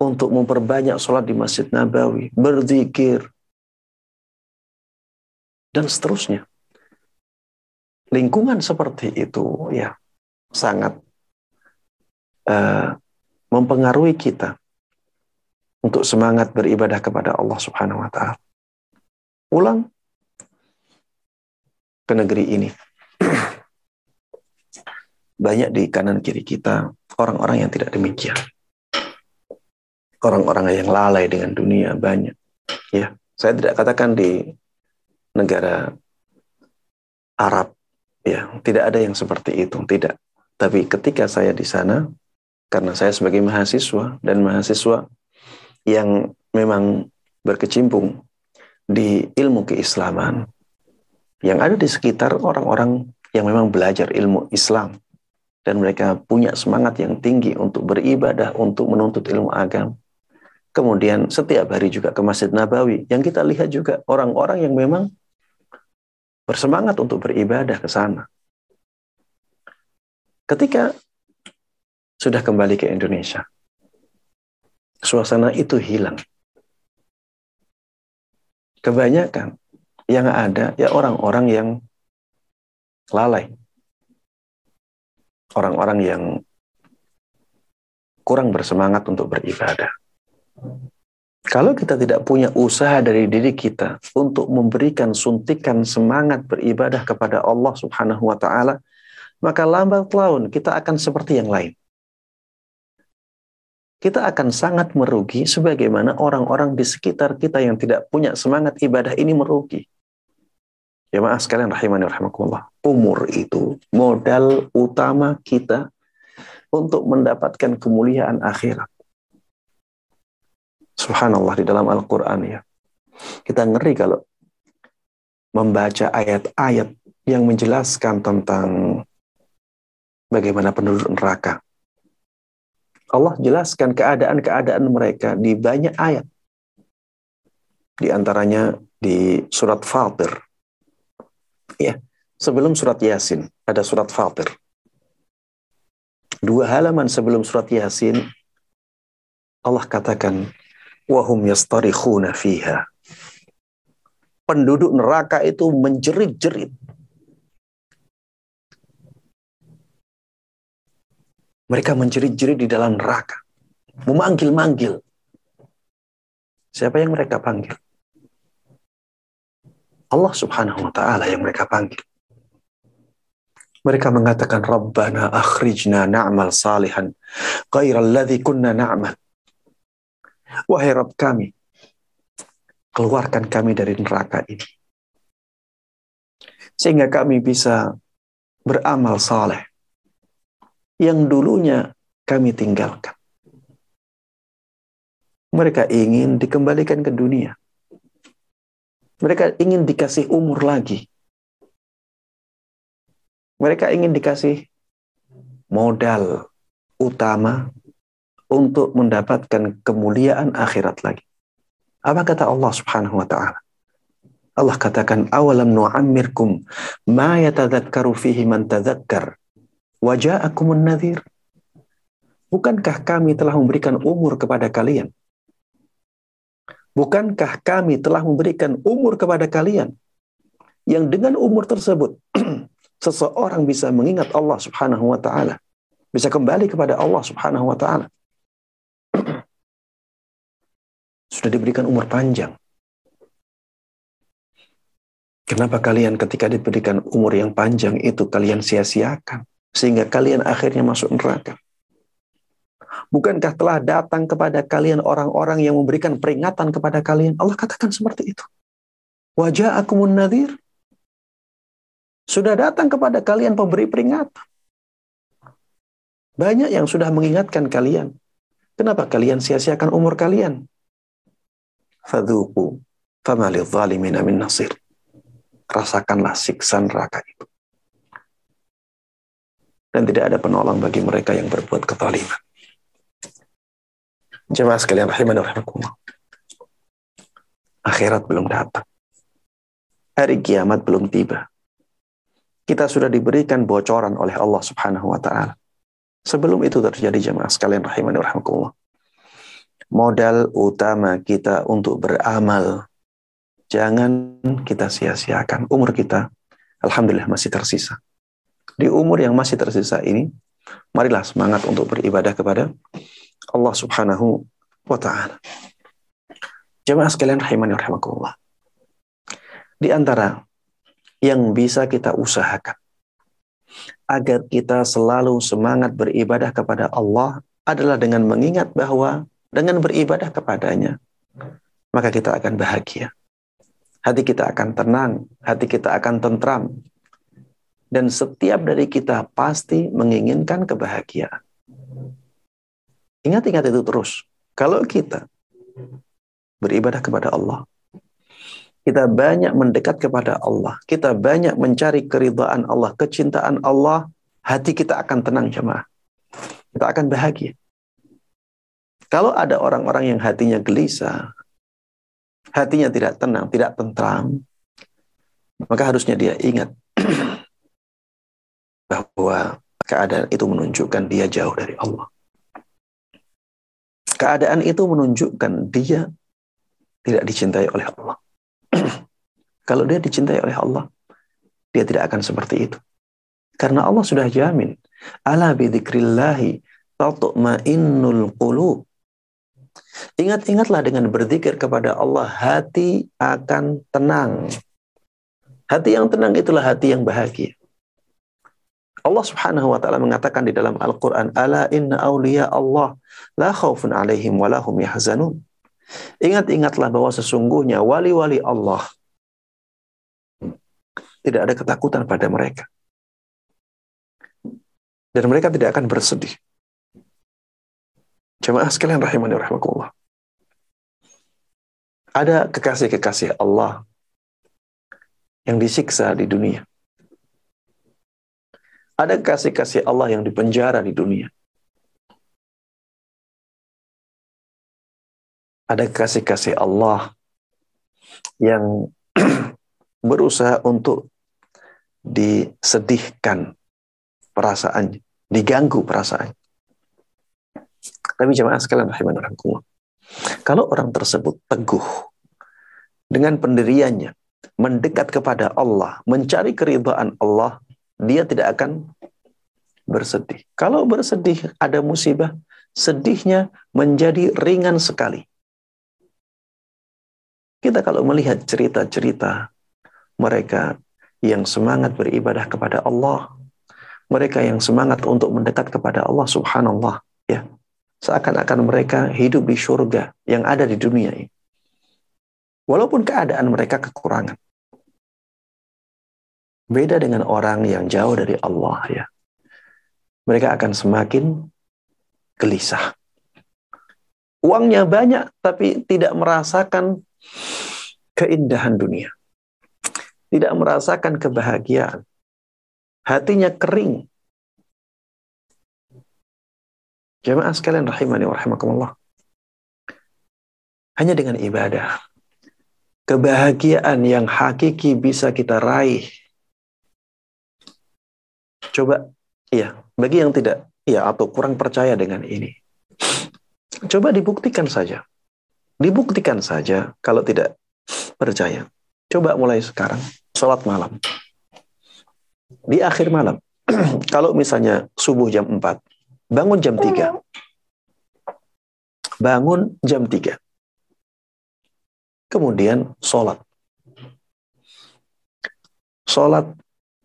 untuk memperbanyak sholat di Masjid Nabawi, berzikir, dan seterusnya. Lingkungan seperti itu ya sangat uh, mempengaruhi kita untuk semangat beribadah kepada Allah Subhanahu wa taala. Pulang ke negeri ini. Banyak di kanan kiri kita orang-orang yang tidak demikian. Orang-orang yang lalai dengan dunia banyak. Ya, saya tidak katakan di negara Arab ya, tidak ada yang seperti itu, tidak. Tapi ketika saya di sana karena saya sebagai mahasiswa dan mahasiswa yang memang berkecimpung di ilmu keislaman yang ada di sekitar orang-orang yang memang belajar ilmu Islam dan mereka punya semangat yang tinggi untuk beribadah, untuk menuntut ilmu agama. Kemudian setiap hari juga ke Masjid Nabawi. Yang kita lihat juga orang-orang yang memang bersemangat untuk beribadah ke sana. Ketika sudah kembali ke Indonesia, suasana itu hilang. Kebanyakan yang ada ya orang-orang yang lalai. Orang-orang yang kurang bersemangat untuk beribadah. Kalau kita tidak punya usaha dari diri kita untuk memberikan suntikan semangat beribadah kepada Allah Subhanahu wa taala, maka lambat laun kita akan seperti yang lain. Kita akan sangat merugi sebagaimana orang-orang di sekitar kita yang tidak punya semangat ibadah ini merugi. Ya maaf sekalian rahimani rahimakumullah. Umur itu modal utama kita untuk mendapatkan kemuliaan akhirat. Subhanallah di dalam Al-Quran ya. Kita ngeri kalau membaca ayat-ayat yang menjelaskan tentang bagaimana penduduk neraka. Allah jelaskan keadaan-keadaan mereka di banyak ayat. Di antaranya di surat Fatir Ya, sebelum surat Yasin ada surat Fatir. Dua halaman sebelum surat Yasin Allah katakan wahum yastarikhuna fiha. Penduduk neraka itu menjerit-jerit. Mereka menjerit-jerit di dalam neraka. Memanggil-manggil. Siapa yang mereka panggil? Allah Subhanahu wa taala yang mereka panggil. Mereka mengatakan Rabbana akhrijna na'mal salihan ghairal ladzi kunna na'mal. Wahai Rabb kami, keluarkan kami dari neraka ini. Sehingga kami bisa beramal saleh yang dulunya kami tinggalkan. Mereka ingin dikembalikan ke dunia mereka ingin dikasih umur lagi. Mereka ingin dikasih modal utama untuk mendapatkan kemuliaan akhirat lagi. Apa kata Allah Subhanahu wa taala? Allah katakan awalam nu'ammirkum ma yatadzakkaru fihi man tadzakkar wa nadhir. Bukankah kami telah memberikan umur kepada kalian Bukankah kami telah memberikan umur kepada kalian yang dengan umur tersebut seseorang bisa mengingat Allah Subhanahu wa taala, bisa kembali kepada Allah Subhanahu wa taala. Sudah diberikan umur panjang. Kenapa kalian ketika diberikan umur yang panjang itu kalian sia-siakan sehingga kalian akhirnya masuk neraka? Bukankah telah datang kepada kalian orang-orang yang memberikan peringatan kepada kalian? Allah katakan seperti itu. Wajah akumun nadir. Sudah datang kepada kalian pemberi peringatan. Banyak yang sudah mengingatkan kalian. Kenapa kalian sia-siakan umur kalian? Fadhuku famalil zalimina min nasir. Rasakanlah siksa neraka itu. Dan tidak ada penolong bagi mereka yang berbuat kezaliman. Jemaah sekalian rahimah rahimakumullah. Akhirat belum datang. Hari kiamat belum tiba. Kita sudah diberikan bocoran oleh Allah Subhanahu wa taala. Sebelum itu terjadi jemaah sekalian rahimah rahimakumullah. Modal utama kita untuk beramal jangan kita sia-siakan umur kita alhamdulillah masih tersisa. Di umur yang masih tersisa ini, marilah semangat untuk beribadah kepada Allah Subhanahu wa taala. Jemaah sekalian rahimani rahimakumullah. Di antara yang bisa kita usahakan agar kita selalu semangat beribadah kepada Allah adalah dengan mengingat bahwa dengan beribadah kepadanya maka kita akan bahagia. Hati kita akan tenang, hati kita akan tentram. Dan setiap dari kita pasti menginginkan kebahagiaan. Ingat-ingat itu terus. Kalau kita beribadah kepada Allah. Kita banyak mendekat kepada Allah. Kita banyak mencari keridhaan Allah, kecintaan Allah. Hati kita akan tenang jemaah. Kita akan bahagia. Kalau ada orang-orang yang hatinya gelisah, hatinya tidak tenang, tidak tentram, maka harusnya dia ingat bahwa keadaan itu menunjukkan dia jauh dari Allah. Keadaan itu menunjukkan dia tidak dicintai oleh Allah. Kalau dia dicintai oleh Allah, dia tidak akan seperti itu. Karena Allah sudah jamin. Ala bidzikrillahi tatma'innul qulub. Ingat-ingatlah dengan berzikir kepada Allah, hati akan tenang. Hati yang tenang itulah hati yang bahagia. Allah Subhanahu wa taala mengatakan di dalam Al-Qur'an, "Ala inna awliya Allah la khaufun 'alaihim wa lahum yahzanun." Ingat-ingatlah bahwa sesungguhnya wali-wali Allah tidak ada ketakutan pada mereka. Dan mereka tidak akan bersedih. Jemaah sekalian rahimani rahimakumullah. Ada kekasih-kekasih Allah yang disiksa di dunia. Ada kekasih-kekasih Allah yang dipenjara di dunia. ada kasih-kasih Allah yang berusaha untuk disedihkan perasaan, diganggu perasaan. Tapi jemaah sekalian rahiman Kalau orang tersebut teguh dengan pendiriannya, mendekat kepada Allah, mencari keridhaan Allah, dia tidak akan bersedih. Kalau bersedih ada musibah, sedihnya menjadi ringan sekali. Kita kalau melihat cerita-cerita mereka yang semangat beribadah kepada Allah, mereka yang semangat untuk mendekat kepada Allah subhanallah, ya. Seakan-akan mereka hidup di surga yang ada di dunia ini. Walaupun keadaan mereka kekurangan. Beda dengan orang yang jauh dari Allah ya. Mereka akan semakin gelisah. Uangnya banyak tapi tidak merasakan keindahan dunia. Tidak merasakan kebahagiaan. Hatinya kering. Jemaah sekalian rahimani wa rahimakumullah. Hanya dengan ibadah. Kebahagiaan yang hakiki bisa kita raih. Coba, iya, bagi yang tidak, ya atau kurang percaya dengan ini. Coba dibuktikan saja. Dibuktikan saja kalau tidak percaya. Coba mulai sekarang, sholat malam. Di akhir malam, kalau misalnya subuh jam 4, bangun jam 3. Bangun jam 3. Kemudian sholat. Sholat,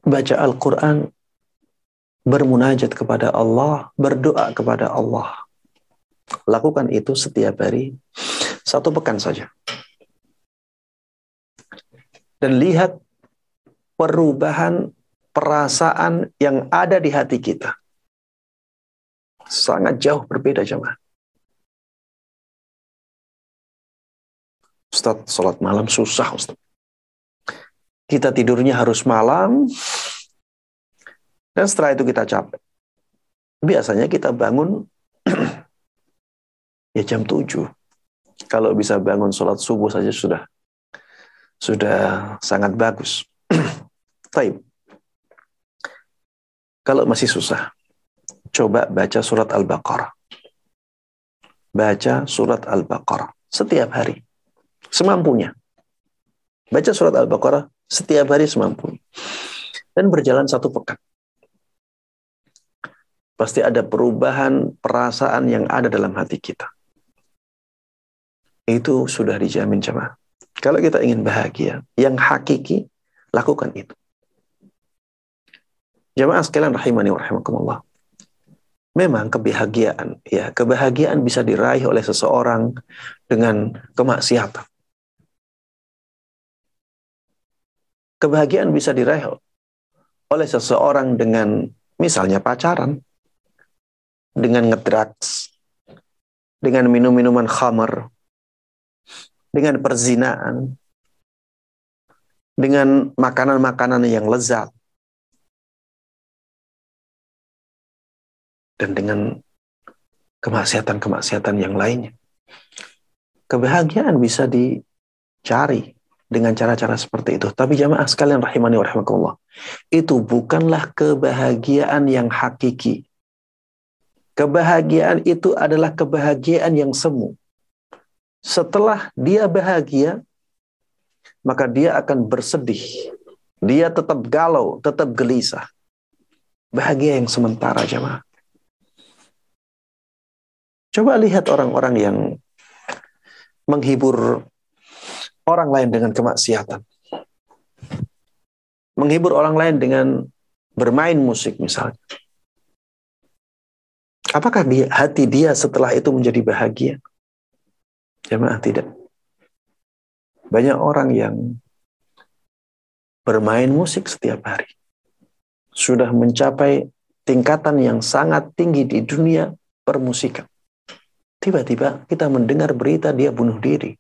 baca Al-Quran, bermunajat kepada Allah, berdoa kepada Allah. Lakukan itu setiap hari satu pekan saja. Dan lihat perubahan perasaan yang ada di hati kita. Sangat jauh berbeda jemaah. Ustaz, sholat malam susah Ustaz. Kita tidurnya harus malam, dan setelah itu kita capek. Biasanya kita bangun ya jam 7. Kalau bisa bangun sholat subuh saja sudah sudah sangat bagus. Taib. Kalau masih susah, coba baca surat Al-Baqarah. Baca surat Al-Baqarah setiap hari. Semampunya. Baca surat Al-Baqarah setiap hari semampunya. Dan berjalan satu pekan. Pasti ada perubahan perasaan yang ada dalam hati kita itu sudah dijamin jemaah. Kalau kita ingin bahagia, yang hakiki, lakukan itu. Jemaah sekalian rahimani wa rahimakumullah. Memang kebahagiaan, ya, kebahagiaan bisa diraih oleh seseorang dengan kemaksiatan. Kebahagiaan bisa diraih oleh seseorang dengan misalnya pacaran, dengan ngedrags, dengan minum-minuman khamar, dengan perzinaan, dengan makanan-makanan yang lezat, dan dengan kemaksiatan-kemaksiatan yang lainnya. Kebahagiaan bisa dicari dengan cara-cara seperti itu. Tapi jamaah sekalian rahimani wa. Itu bukanlah kebahagiaan yang hakiki. Kebahagiaan itu adalah kebahagiaan yang semu. Setelah dia bahagia, maka dia akan bersedih. Dia tetap galau, tetap gelisah. Bahagia yang sementara jemaah. Coba lihat orang-orang yang menghibur orang lain dengan kemaksiatan. Menghibur orang lain dengan bermain musik misalnya. Apakah hati dia setelah itu menjadi bahagia? Jemaah tidak. Banyak orang yang bermain musik setiap hari. Sudah mencapai tingkatan yang sangat tinggi di dunia permusikan. Tiba-tiba kita mendengar berita dia bunuh diri.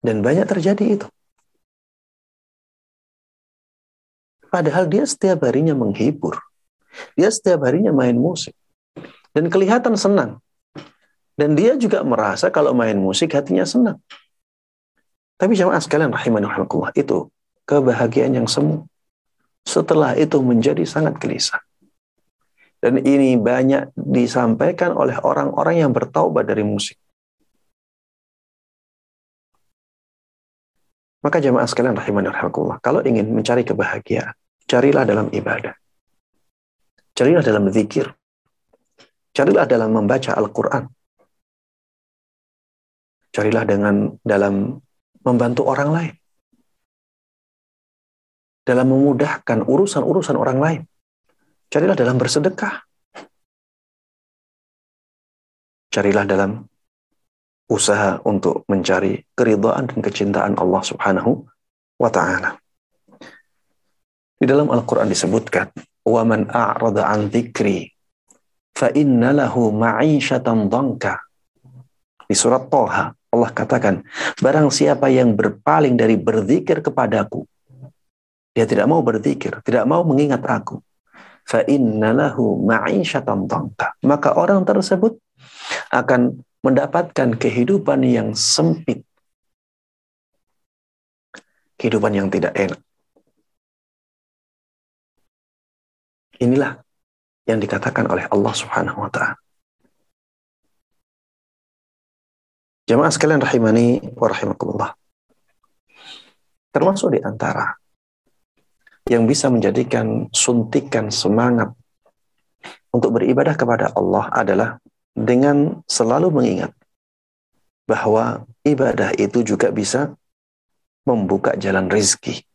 Dan banyak terjadi itu. Padahal dia setiap harinya menghibur. Dia setiap harinya main musik. Dan kelihatan senang. Dan dia juga merasa kalau main musik hatinya senang. Tapi jamaah sekalian rahimani rahimakumullah itu kebahagiaan yang semu. Setelah itu menjadi sangat gelisah. Dan ini banyak disampaikan oleh orang-orang yang bertaubat dari musik. Maka jamaah sekalian rahimani rahimakumullah, kalau ingin mencari kebahagiaan, carilah dalam ibadah. Carilah dalam zikir. Carilah dalam membaca Al-Quran. Carilah dengan dalam membantu orang lain. Dalam memudahkan urusan-urusan orang lain. Carilah dalam bersedekah. Carilah dalam usaha untuk mencari keridhaan dan kecintaan Allah Subhanahu wa taala. Di dalam Al-Qur'an disebutkan, "Wa man a'rada 'an dzikri fa inna lahu ma'isyatan dhanka." Di surat Thaha Allah katakan, barang siapa yang berpaling dari berzikir kepadaku, dia tidak mau berzikir, tidak mau mengingat aku, fa inna lahu ma'isyatan dhanka. Maka orang tersebut akan mendapatkan kehidupan yang sempit. Kehidupan yang tidak enak. Inilah yang dikatakan oleh Allah Subhanahu wa taala. Jemaah sekalian rahimani wa rahimakumullah. Termasuk di antara yang bisa menjadikan suntikan semangat untuk beribadah kepada Allah adalah dengan selalu mengingat bahwa ibadah itu juga bisa membuka jalan rezeki.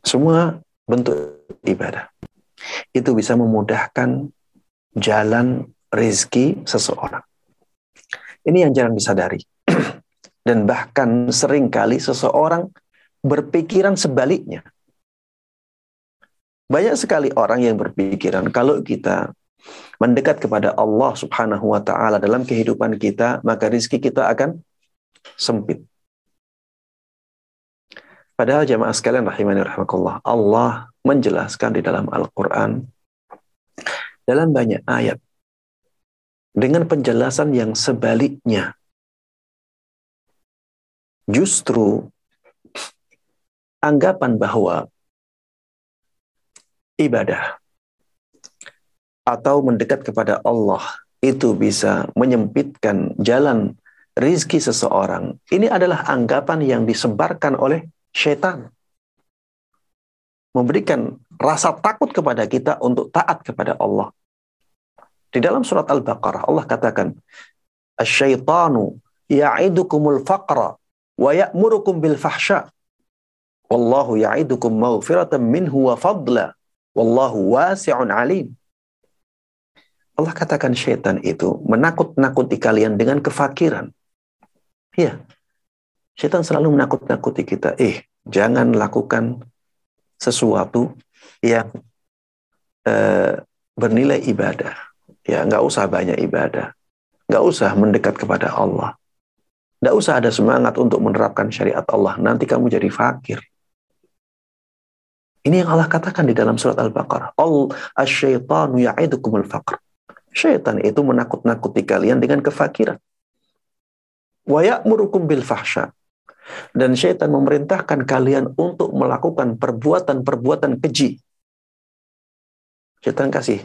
Semua bentuk ibadah itu bisa memudahkan jalan rezeki seseorang. Ini yang jarang disadari. Dan bahkan sering kali seseorang berpikiran sebaliknya. Banyak sekali orang yang berpikiran kalau kita mendekat kepada Allah Subhanahu wa taala dalam kehidupan kita, maka rizki kita akan sempit. Padahal jamaah sekalian rahimani rahimakumullah, Allah menjelaskan di dalam Al-Qur'an dalam banyak ayat dengan penjelasan yang sebaliknya. Justru anggapan bahwa ibadah atau mendekat kepada Allah itu bisa menyempitkan jalan rizki seseorang. Ini adalah anggapan yang disebarkan oleh syaitan. Memberikan rasa takut kepada kita untuk taat kepada Allah. Di dalam surat Al-Baqarah Allah katakan, "Asyaitanu ya'idukumul faqra wa ya'murukum bil fahsya. Wallahu ya'idukum maghfiratan minhu wa fadla. Wallahu wasi'un alim." Allah katakan syaitan itu menakut-nakuti kalian dengan kefakiran. Iya. Syaitan selalu menakut-nakuti kita. Eh, jangan lakukan sesuatu yang eh, bernilai ibadah. Ya, nggak usah banyak ibadah. Nggak usah mendekat kepada Allah. Nggak usah ada semangat untuk menerapkan syariat Allah. Nanti kamu jadi fakir. Ini yang Allah katakan di dalam surat Al-Baqarah. Al asyaitanu ya'idukumul faqr. Syaitan itu menakut-nakuti kalian dengan kefakiran. Wa ya'murukum bil fahsya. Dan syaitan memerintahkan kalian untuk melakukan perbuatan-perbuatan keji. Syaitan kasih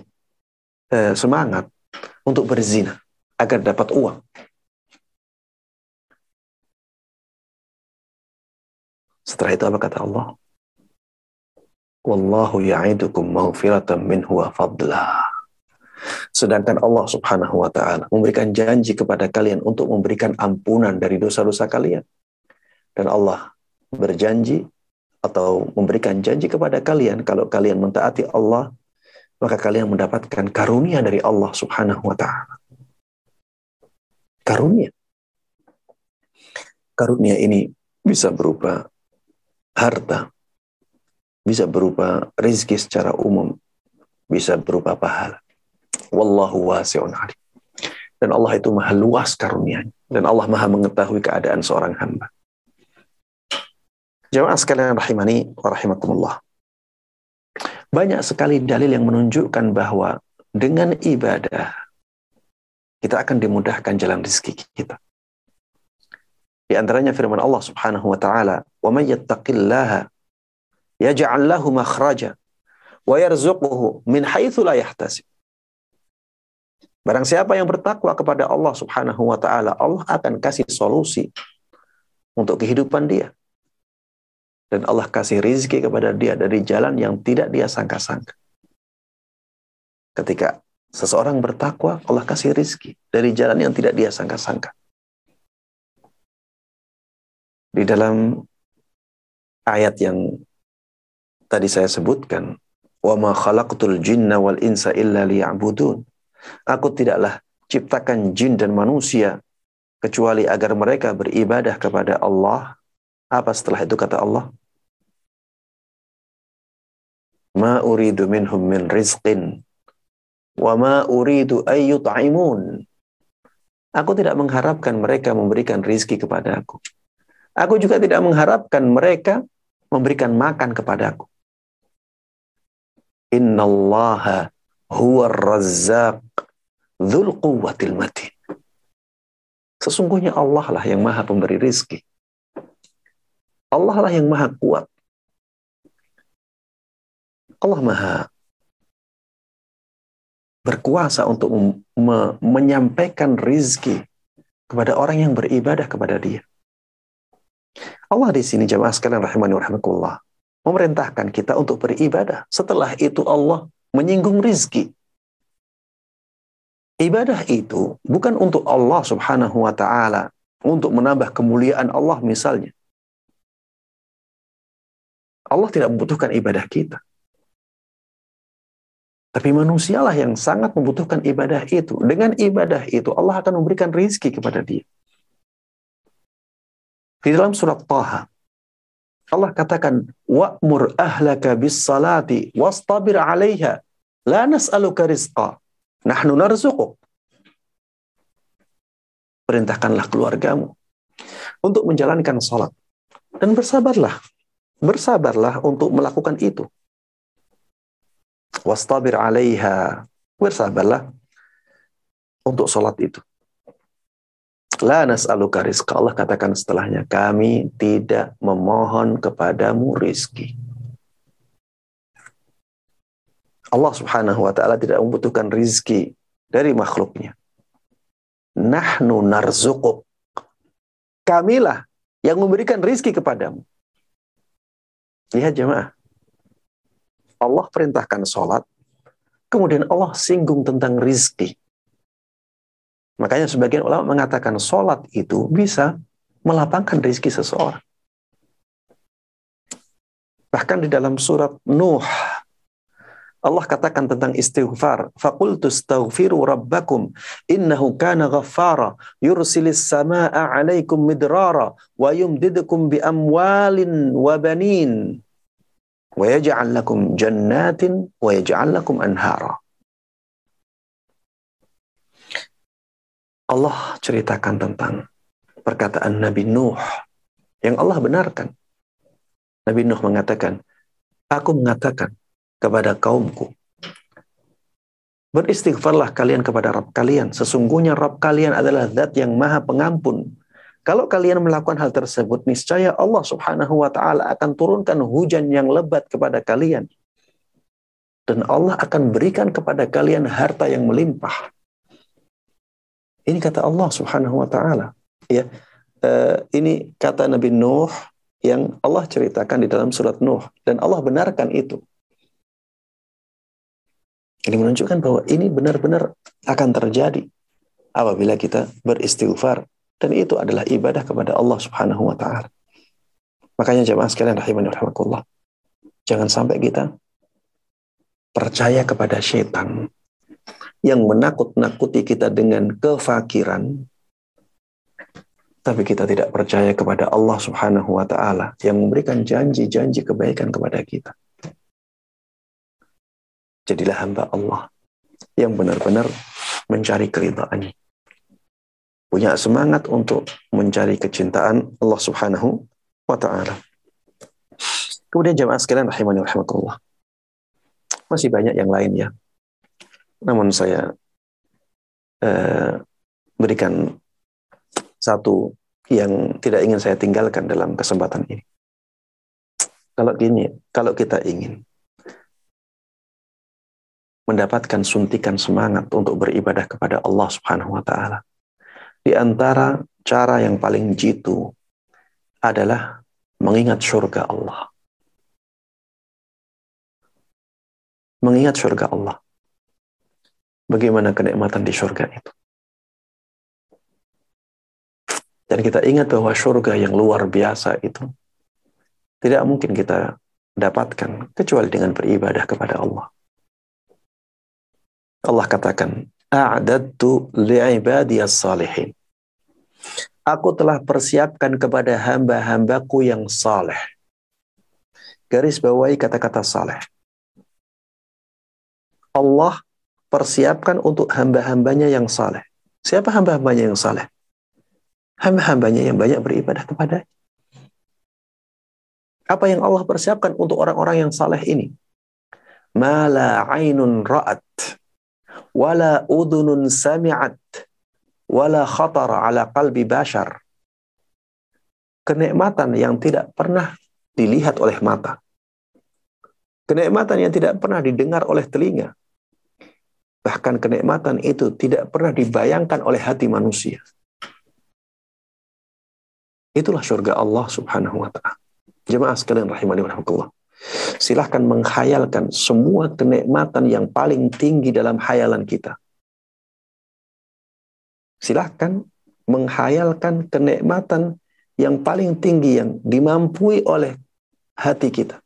eh, semangat untuk berzina agar dapat uang. Setelah itu apa kata Allah? Wallahu ya'idukum maghfiratan minhu wa fadla. Sedangkan Allah Subhanahu wa taala memberikan janji kepada kalian untuk memberikan ampunan dari dosa-dosa kalian. Dan Allah berjanji atau memberikan janji kepada kalian kalau kalian mentaati Allah maka kalian mendapatkan karunia dari Allah Subhanahu wa taala. Karunia. Karunia ini bisa berupa harta, bisa berupa rezeki secara umum, bisa berupa pahala. Wallahu wasi'un alim. Dan Allah itu maha luas karunia dan Allah maha mengetahui keadaan seorang hamba. Jemaah sekalian rahimani wa rahimakumullah. Banyak sekali dalil yang menunjukkan bahwa dengan ibadah kita akan dimudahkan jalan rezeki kita. Di antaranya firman Allah Subhanahu wa taala, "Wa may yattaqillaha yaj'al lahu makhraja wa yarzuquhu min haitsu la yahtasib. Barang siapa yang bertakwa kepada Allah Subhanahu wa taala, Allah akan kasih solusi untuk kehidupan dia. Dan Allah kasih rizki kepada dia dari jalan yang tidak dia sangka-sangka. Ketika seseorang bertakwa, Allah kasih rizki dari jalan yang tidak dia sangka-sangka. Di dalam ayat yang tadi saya sebutkan, wa ma khalaqtul jinna wal insa illa liya'budun. Aku tidaklah ciptakan jin dan manusia kecuali agar mereka beribadah kepada Allah. Apa setelah itu kata Allah? Ma uridu minhum min rizqin wa ma uridu ayyut'imun. Aku tidak mengharapkan mereka memberikan rizki kepada aku. Aku juga tidak mengharapkan mereka memberikan makan kepadaku. Innallaha huwa razzaq dhul quwwatil matin. Sesungguhnya Allah lah yang maha pemberi rizki. Allah lah yang maha kuat. Allah maha berkuasa untuk me menyampaikan rizki kepada orang yang beribadah kepada dia. Allah di sini jemaah sekalian rahimani wa memerintahkan kita untuk beribadah. Setelah itu Allah menyinggung rizki. Ibadah itu bukan untuk Allah subhanahu wa ta'ala, untuk menambah kemuliaan Allah misalnya. Allah tidak membutuhkan ibadah kita. Tapi manusialah yang sangat membutuhkan ibadah itu. Dengan ibadah itu Allah akan memberikan rizki kepada dia. Di dalam surat Taha, Allah katakan wa'mur ahlaka bis salati wastabir 'alaiha la nas'aluka rizqa nahnu narzuquk. Perintahkanlah keluargamu untuk menjalankan salat. Dan bersabarlah bersabarlah untuk melakukan itu. Wastabir 'alaiha bersabarlah untuk salat itu La nas'aluka rizqa. Allah katakan setelahnya, kami tidak memohon kepadamu rizki. Allah subhanahu wa ta'ala tidak membutuhkan rizki dari makhluknya. Nahnu narzuquk. Kamilah yang memberikan rizki kepadamu. Lihat jemaah. Allah perintahkan sholat, kemudian Allah singgung tentang rizki. Makanya sebagian ulama mengatakan sholat itu bisa melapangkan rezeki seseorang. Bahkan di dalam surat Nuh, Allah katakan tentang istighfar. Faqultu astaghfiru rabbakum innahu kana ghaffara yursilis samaa'a 'alaikum midrara wa yumdidukum bi amwalin wa banin wa yaj'al lakum jannatin wa yaj'al lakum anhara. Allah ceritakan tentang perkataan Nabi Nuh yang Allah benarkan. Nabi Nuh mengatakan, Aku mengatakan kepada kaumku, beristighfarlah kalian kepada Rabb kalian. Sesungguhnya Rabb kalian adalah zat yang maha pengampun. Kalau kalian melakukan hal tersebut, niscaya Allah subhanahu wa ta'ala akan turunkan hujan yang lebat kepada kalian. Dan Allah akan berikan kepada kalian harta yang melimpah. Ini kata Allah subhanahu wa ta'ala. Ya, uh, ini kata Nabi Nuh yang Allah ceritakan di dalam surat Nuh dan Allah benarkan itu. Ini menunjukkan bahwa ini benar-benar akan terjadi apabila kita beristighfar dan itu adalah ibadah kepada Allah Subhanahu wa taala. Makanya jemaah sekalian rahimani rahimakumullah. Jangan sampai kita percaya kepada setan yang menakut-nakuti kita dengan kefakiran tapi kita tidak percaya kepada Allah Subhanahu wa taala yang memberikan janji-janji kebaikan kepada kita. Jadilah hamba Allah yang benar-benar mencari keridhaannya. Punya semangat untuk mencari kecintaan Allah Subhanahu wa taala. Kemudian jemaah sekalian rahimani rahimakumullah. Masih banyak yang lain ya. Namun saya eh, berikan satu yang tidak ingin saya tinggalkan dalam kesempatan ini. Kalau gini, kalau kita ingin mendapatkan suntikan semangat untuk beribadah kepada Allah Subhanahu wa taala. Di antara cara yang paling jitu adalah mengingat surga Allah. Mengingat surga Allah. Bagaimana kenikmatan di surga itu? Dan kita ingat bahwa surga yang luar biasa itu tidak mungkin kita dapatkan kecuali dengan beribadah kepada Allah. Allah katakan, "A'dadtu salihin." Aku telah persiapkan kepada hamba-hambaku yang saleh. Garis bawahi kata-kata saleh. Allah persiapkan untuk hamba-hambanya yang saleh. Siapa hamba-hambanya yang saleh? hamba-hambanya yang banyak beribadah kepada. Apa yang Allah persiapkan untuk orang-orang yang saleh ini? Mala ainun ra'at wala udunun sami'at wala khatar ala qalbi bashar. Kenikmatan yang tidak pernah dilihat oleh mata. Kenikmatan yang tidak pernah didengar oleh telinga bahkan kenikmatan itu tidak pernah dibayangkan oleh hati manusia Itulah surga Allah subhanahu wa ta'ala. Jemaah sekalian rahimani wa rahmatullah. Silahkan menghayalkan semua kenikmatan yang paling tinggi dalam hayalan kita. Silahkan menghayalkan kenikmatan yang paling tinggi yang dimampui oleh hati kita.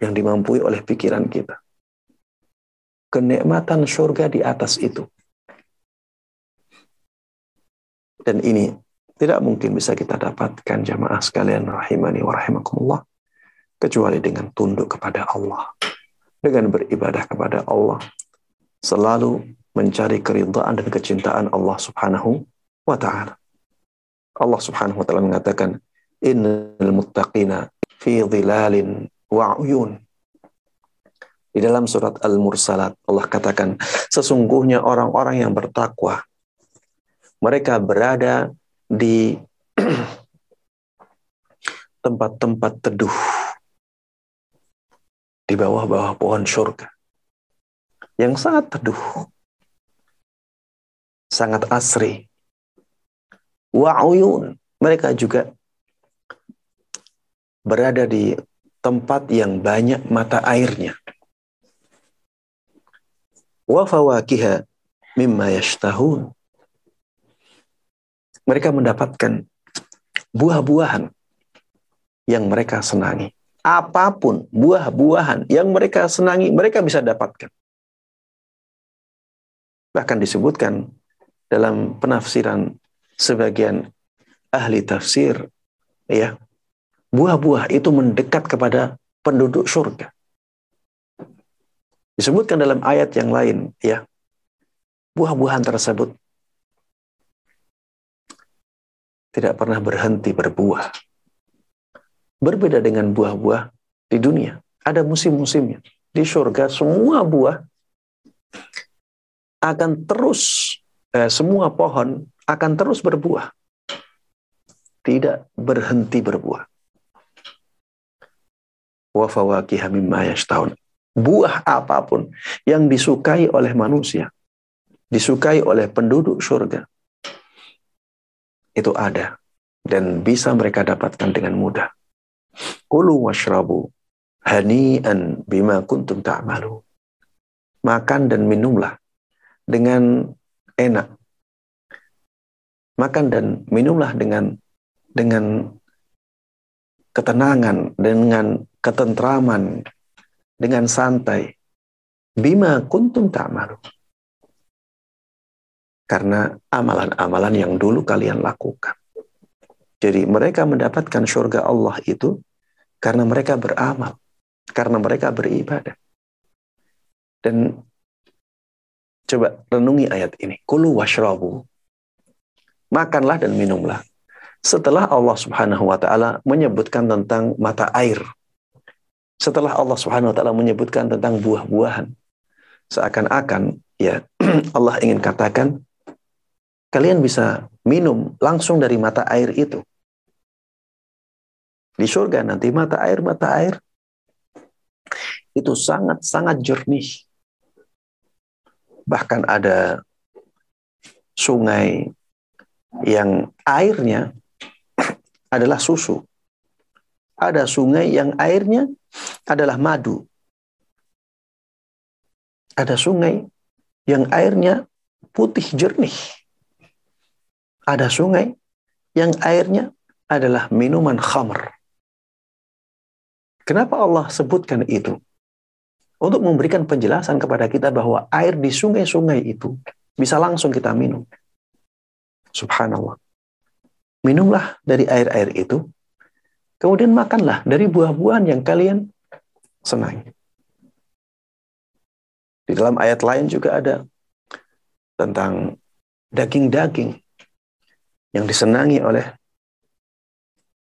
Yang dimampui oleh pikiran kita. Kenikmatan surga di atas itu. Dan ini tidak mungkin bisa kita dapatkan jamaah sekalian rahimani wa rahimakumullah kecuali dengan tunduk kepada Allah. Dengan beribadah kepada Allah. Selalu mencari keridhaan dan kecintaan Allah subhanahu wa ta'ala. Allah subhanahu wa ta'ala mengatakan, Innal muttaqina fi dhilalin wa uyun. Di dalam surat Al-Mursalat, Allah katakan, sesungguhnya orang-orang yang bertakwa, mereka berada di tempat-tempat teduh di bawah-bawah pohon surga yang sangat teduh, sangat asri. Wa'uyun, mereka juga berada di tempat yang banyak mata airnya. Wa fawakiha mimma mereka mendapatkan buah-buahan yang mereka senangi. Apa pun buah-buahan yang mereka senangi, mereka bisa dapatkan. Bahkan disebutkan dalam penafsiran sebagian ahli tafsir, ya, buah-buah itu mendekat kepada penduduk surga. Disebutkan dalam ayat yang lain, ya, buah-buahan tersebut tidak pernah berhenti berbuah. Berbeda dengan buah-buah di dunia. Ada musim-musimnya. Di surga semua buah akan terus, eh, semua pohon akan terus berbuah. Tidak berhenti berbuah. Wa fawakiha mimma. Buah apa pun yang disukai oleh manusia, disukai oleh penduduk surga, itu ada dan bisa mereka dapatkan dengan mudah. Kulu washrabu hani'an bima kuntum ta'malu. Makan dan minumlah dengan enak. Makan dan minumlah dengan dengan ketenangan, dengan ketentraman, dengan santai. Bima kuntum ta'malu karena amalan-amalan yang dulu kalian lakukan. Jadi mereka mendapatkan surga Allah itu karena mereka beramal, karena mereka beribadah. Dan coba renungi ayat ini. Kulu washrabu. Makanlah dan minumlah. Setelah Allah Subhanahu wa taala menyebutkan tentang mata air. Setelah Allah Subhanahu wa taala menyebutkan tentang buah-buahan. Seakan-akan ya Allah ingin katakan kalian bisa minum langsung dari mata air itu. Di surga nanti mata air mata air itu sangat-sangat jernih. Bahkan ada sungai yang airnya adalah susu. Ada sungai yang airnya adalah madu. Ada sungai yang airnya putih jernih ada sungai yang airnya adalah minuman khamr. Kenapa Allah sebutkan itu? Untuk memberikan penjelasan kepada kita bahwa air di sungai-sungai itu bisa langsung kita minum. Subhanallah. Minumlah dari air-air itu, kemudian makanlah dari buah-buahan yang kalian senangi. Di dalam ayat lain juga ada tentang daging-daging yang disenangi oleh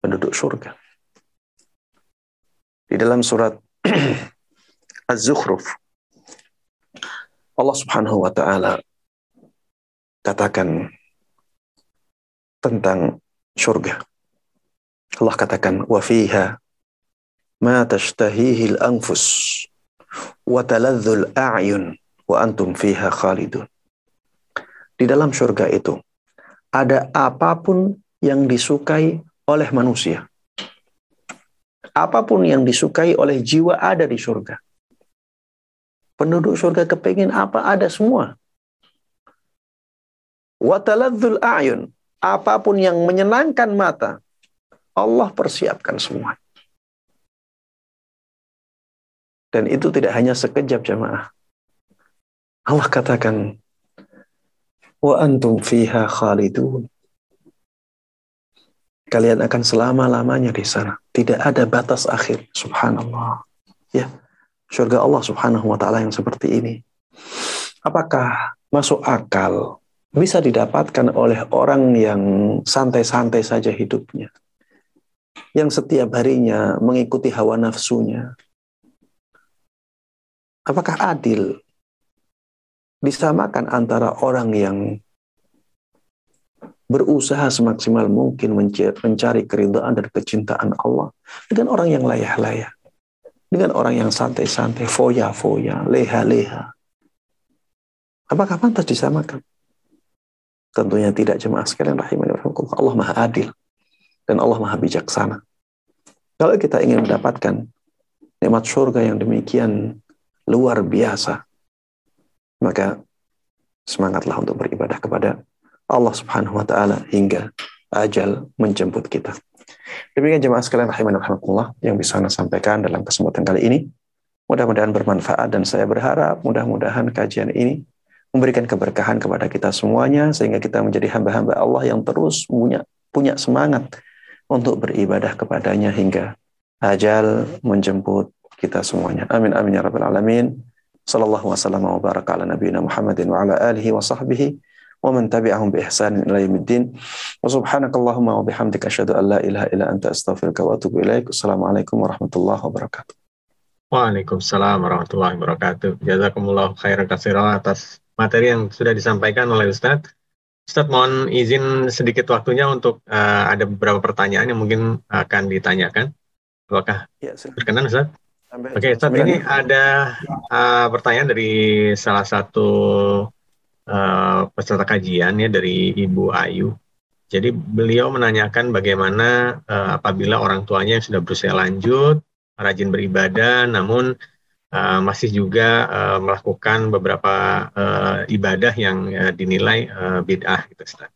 penduduk surga. Di dalam surat Az-Zukhruf Allah Subhanahu wa taala katakan tentang surga. Allah katakan wa fiha ma tashtahihi al-anfus wa taladhdhu al-a'yun wa antum fiha khalidun. Di dalam surga itu ada apa pun yang disukai oleh manusia. Apa pun yang disukai oleh jiwa ada di surga. Penduduk surga kepingin apa ada semua. Wataladzul a'yun. Apa pun yang menyenangkan mata, Allah persiapkan semua. Dan itu tidak hanya sekejap jamaah. Allah katakan, wa antum fiha khalidun. Kalian akan selama-lamanya di sana. Tidak ada batas akhir. Subhanallah. Ya. Surga Allah subhanahu wa ta'ala yang seperti ini. Apakah masuk akal bisa didapatkan oleh orang yang santai-santai saja hidupnya? Yang setiap harinya mengikuti hawa nafsunya. Apakah adil disamakan antara orang yang berusaha semaksimal mungkin mencari keridhaan dan kecintaan Allah dengan orang yang layah-layah, dengan orang yang santai-santai, foya-foya, leha-leha. Apakah pantas disamakan? Tentunya tidak jemaah sekalian rahimani Allah Maha Adil dan Allah Maha Bijaksana. Kalau kita ingin mendapatkan nikmat surga yang demikian luar biasa, maka semangatlah untuk beribadah kepada Allah Subhanahu wa taala hingga ajal menjemput kita. Demikian jemaah sekalian rahimani rahimakumullah yang bisa saya sampaikan dalam kesempatan kali ini. Mudah-mudahan bermanfaat dan saya berharap mudah-mudahan kajian ini memberikan keberkahan kepada kita semuanya sehingga kita menjadi hamba-hamba Allah yang terus punya punya semangat untuk beribadah kepadanya hingga ajal menjemput kita semuanya. Amin amin ya rabbal alamin. Sallallahu wasallam wa baraka ala nabiyina Muhammadin wa ala alihi wa sahbihi wa man tabi'ahum bi ihsanin ila yaumiddin. Wa subhanakallahumma wa bihamdika asyhadu an la ilaha illa anta astaghfiruka wa atubu ilaik. Assalamualaikum warahmatullahi wabarakatuh. Waalaikumsalam warahmatullahi wabarakatuh. Jazakumullah khairan katsiran atas materi yang sudah disampaikan oleh Ustadz. Ustadz mohon izin sedikit waktunya untuk uh, ada beberapa pertanyaan yang mungkin akan ditanyakan. Apakah ya, berkenan Ustadz? Oke okay, Ustadz ini ada uh, pertanyaan dari salah satu uh, peserta kajian ya dari Ibu Ayu. Jadi beliau menanyakan bagaimana uh, apabila orang tuanya yang sudah berusia lanjut rajin beribadah, namun uh, masih juga uh, melakukan beberapa uh, ibadah yang uh, dinilai uh, bid'ah gitu Ustaz.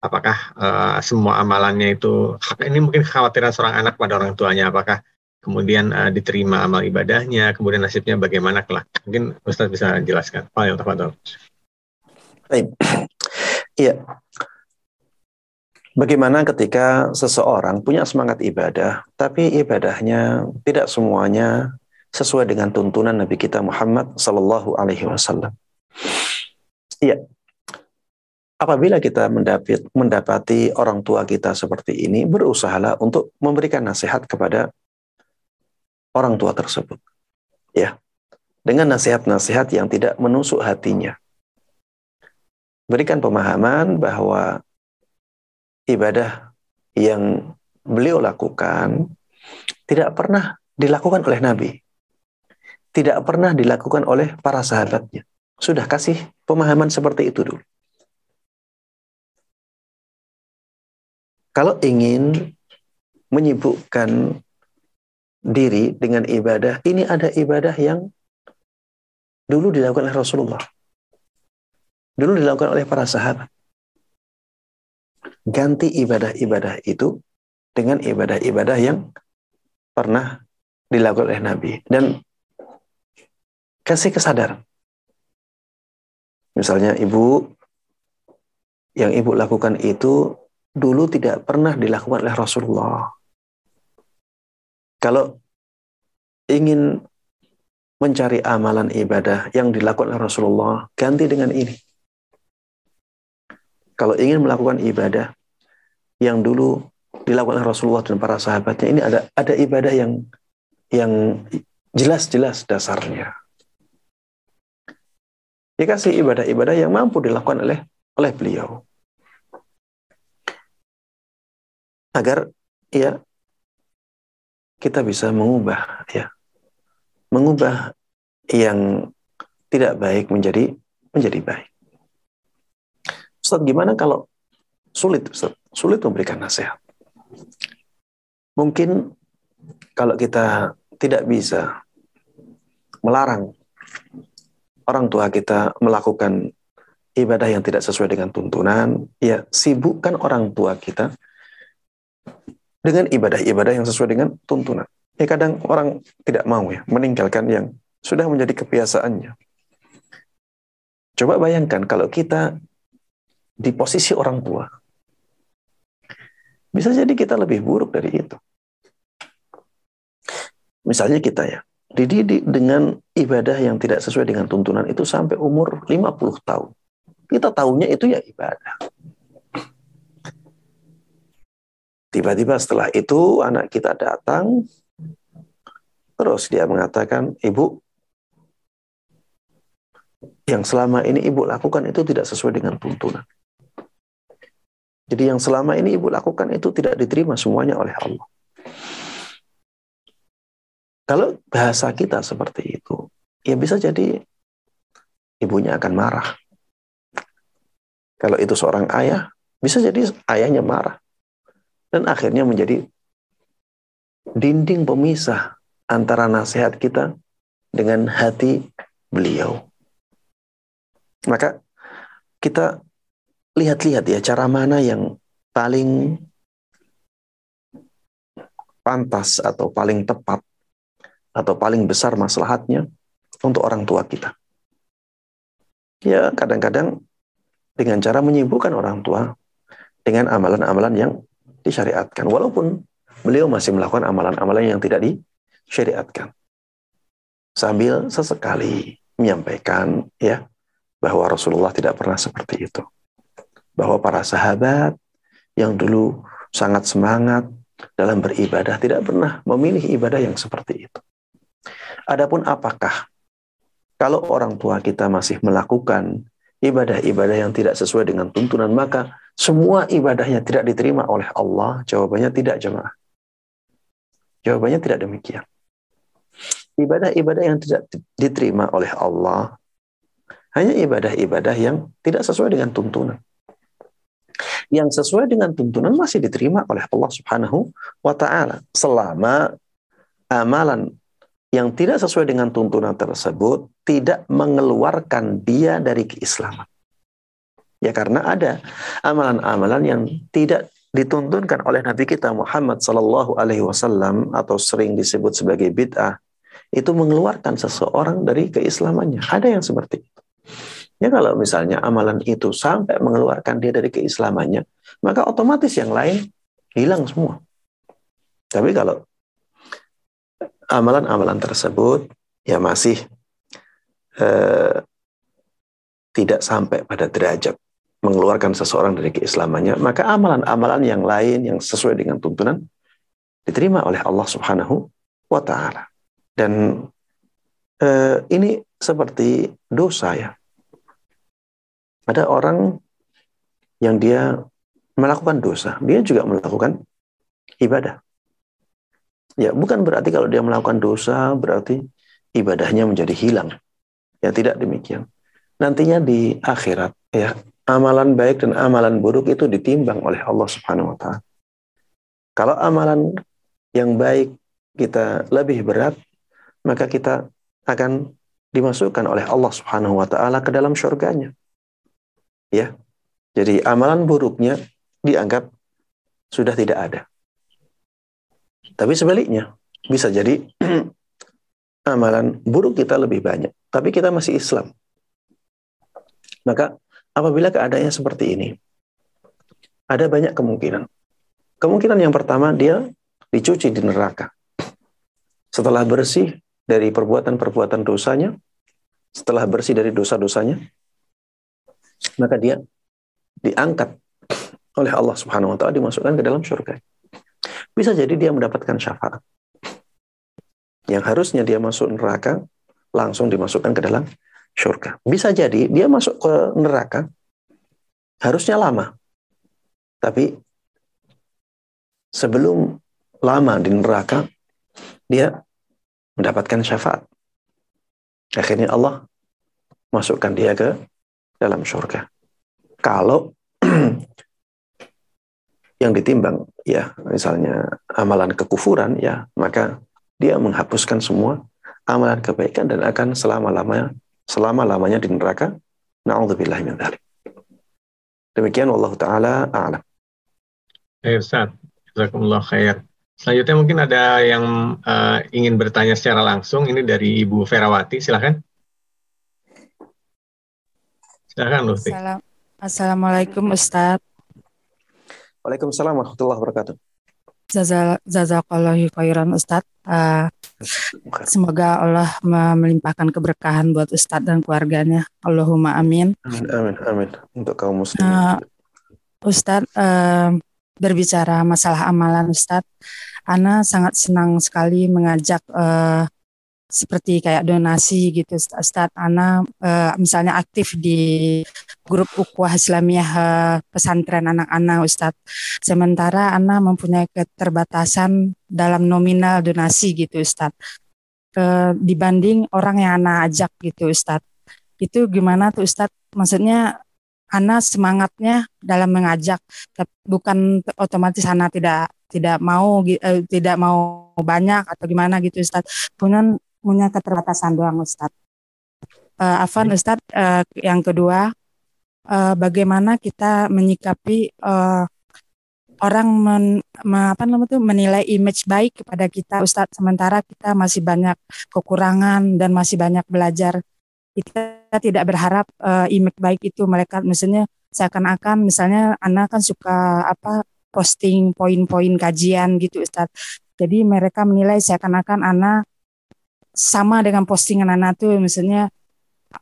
Apakah uh, semua amalannya itu ini mungkin kekhawatiran seorang anak pada orang tuanya apakah kemudian uh, diterima amal ibadahnya, kemudian nasibnya bagaimana kelak? Mungkin Ustaz bisa jelaskan. Pak yang. Baik. Iya. Bagaimana ketika seseorang punya semangat ibadah, tapi ibadahnya tidak semuanya sesuai dengan tuntunan Nabi kita Muhammad Sallallahu Alaihi Wasallam. Iya, apabila kita mendapat, mendapati orang tua kita seperti ini, berusahalah untuk memberikan nasihat kepada orang tua tersebut. Ya, dengan nasihat-nasihat yang tidak menusuk hatinya. Berikan pemahaman bahwa ibadah yang beliau lakukan tidak pernah dilakukan oleh Nabi. Tidak pernah dilakukan oleh para sahabatnya. Sudah kasih pemahaman seperti itu dulu. Kalau ingin menyibukkan diri dengan ibadah, ini ada ibadah yang dulu dilakukan oleh Rasulullah. Dulu dilakukan oleh para sahabat ganti ibadah-ibadah itu dengan ibadah-ibadah yang pernah dilakukan oleh Nabi dan kasih kesadaran. Misalnya ibu yang ibu lakukan itu dulu tidak pernah dilakukan oleh Rasulullah. Kalau ingin mencari amalan ibadah yang dilakukan oleh Rasulullah, ganti dengan ini. Kalau ingin melakukan ibadah yang dulu dilakukan oleh Rasulullah dan para sahabatnya, ini ada ada ibadah yang yang jelas-jelas dasarnya. Dikasih ibadah-ibadah yang mampu dilakukan oleh oleh beliau. Agar ya kita bisa mengubah ya mengubah yang tidak baik menjadi menjadi baik. Ustaz gimana kalau sulit Ustaz? Sulit memberikan nasihat. Mungkin kalau kita tidak bisa melarang orang tua kita melakukan ibadah yang tidak sesuai dengan tuntunan, ya sibukkan orang tua kita dengan ibadah-ibadah yang sesuai dengan tuntunan. Ya kadang orang tidak mau ya meninggalkan yang sudah menjadi kebiasaannya. Coba bayangkan kalau kita di posisi orang tua. Bisa jadi kita lebih buruk dari itu. Misalnya kita ya, dididik dengan ibadah yang tidak sesuai dengan tuntunan itu sampai umur 50 tahun. Kita tahunya itu ya ibadah. Tiba-tiba setelah itu anak kita datang, terus dia mengatakan, Ibu, yang selama ini ibu lakukan itu tidak sesuai dengan tuntunan. Jadi yang selama ini ibu lakukan itu tidak diterima semuanya oleh Allah. Kalau bahasa kita seperti itu, ya bisa jadi ibunya akan marah. Kalau itu seorang ayah, bisa jadi ayahnya marah. Dan akhirnya menjadi dinding pemisah antara nasihat kita dengan hati beliau. Maka kita lihat-lihat ya cara mana yang paling pantas atau paling tepat atau paling besar maslahatnya untuk orang tua kita. Ya, kadang-kadang dengan cara menyibukkan orang tua dengan amalan-amalan yang disyariatkan. Walaupun beliau masih melakukan amalan-amalan yang tidak disyariatkan. Sambil sesekali menyampaikan ya bahwa Rasulullah tidak pernah seperti itu. Bahwa para sahabat yang dulu sangat semangat dalam beribadah tidak pernah memilih ibadah yang seperti itu. Adapun apakah kalau orang tua kita masih melakukan ibadah-ibadah yang tidak sesuai dengan tuntunan maka semua ibadahnya tidak diterima oleh Allah? Jawabannya tidak jemaah. Jawabannya tidak demikian. Ibadah-ibadah yang tidak diterima oleh Allah hanya ibadah-ibadah yang tidak sesuai dengan tuntunan. Yang sesuai dengan tuntunan masih diterima oleh Allah Subhanahu wa taala selama amalan yang tidak sesuai dengan tuntunan tersebut tidak mengeluarkan dia dari keislaman. Ya karena ada amalan-amalan yang tidak dituntunkan oleh Nabi kita Muhammad Sallallahu Alaihi Wasallam atau sering disebut sebagai bid'ah itu mengeluarkan seseorang dari keislamannya. Ada yang seperti itu. Ya kalau misalnya amalan itu sampai mengeluarkan dia dari keislamannya, maka otomatis yang lain hilang semua. Tapi kalau amalan-amalan tersebut ya masih eh, tidak sampai pada derajat mengeluarkan seseorang dari keislamannya, maka amalan-amalan yang lain yang sesuai dengan tuntunan diterima oleh Allah Subhanahu wa taala. Dan eh, ini seperti dosa ya. Ada orang yang dia melakukan dosa, dia juga melakukan ibadah. Ya, bukan berarti kalau dia melakukan dosa berarti ibadahnya menjadi hilang. Ya, tidak demikian. Nantinya di akhirat ya, amalan baik dan amalan buruk itu ditimbang oleh Allah Subhanahu wa taala. Kalau amalan yang baik kita lebih berat, maka kita akan dimasukkan oleh Allah Subhanahu wa taala ke dalam surganya. Ya. Jadi amalan buruknya dianggap sudah tidak ada. Tapi sebaliknya, bisa jadi amalan buruk kita lebih banyak, tapi kita masih Islam. Maka Apabila keadaannya seperti ini, ada banyak kemungkinan. Kemungkinan yang pertama, dia dicuci di neraka. Setelah bersih dari perbuatan-perbuatan dosanya, setelah bersih dari dosa-dosanya, maka dia diangkat oleh Allah Subhanahu wa taala dimasukkan ke dalam surga. Bisa jadi dia mendapatkan syafaat. Yang harusnya dia masuk neraka langsung dimasukkan ke dalam surga. Bisa jadi dia masuk ke neraka harusnya lama. Tapi sebelum lama di neraka dia mendapatkan syafaat. Akhirnya Allah masukkan dia ke dalam surga. Kalau yang ditimbang ya misalnya amalan kekufuran ya maka dia menghapuskan semua amalan kebaikan dan akan selama-lamanya selama-lamanya di neraka. Na'udzubillah min dzalik. Demikian wallahu taala a'lam. Baik Ustaz, jazakumullah khair. Selanjutnya mungkin ada yang uh, ingin bertanya secara langsung ini dari Ibu Ferawati, silakan. Silakan Lutfi. Assalamualaikum Ustaz. Waalaikumsalam warahmatullahi wabarakatuh. Jazakallahu khairan Ustaz. Uh, semoga Allah melimpahkan keberkahan buat Ustadz dan keluarganya. Allahumma amin. Amin, amin, amin. Untuk kaum muslim. Uh, Ustadz, uh, berbicara masalah amalan Ustadz, Ana sangat senang sekali mengajak uh, seperti kayak donasi gitu Ustaz Ana uh, misalnya aktif di grup ukhuwah Islamiyah uh, pesantren anak-anak Ustaz sementara Ana mempunyai keterbatasan dalam nominal donasi gitu Ustaz uh, dibanding orang yang Ana ajak gitu Ustaz itu gimana tuh Ustaz maksudnya Ana semangatnya dalam mengajak bukan otomatis Ana tidak tidak mau uh, tidak mau banyak atau gimana gitu Ustaz. Kemudian punya keterbatasan doang Ustadz. Uh, Afan Ustadz, uh, yang kedua, uh, bagaimana kita menyikapi uh, orang men, me, apa namanya itu menilai image baik kepada kita Ustadz sementara kita masih banyak kekurangan dan masih banyak belajar. Kita tidak berharap uh, image baik itu mereka misalnya seakan-akan misalnya anak kan suka apa posting poin-poin kajian gitu Ustadz. Jadi mereka menilai seakan-akan anak sama dengan postingan anak tuh misalnya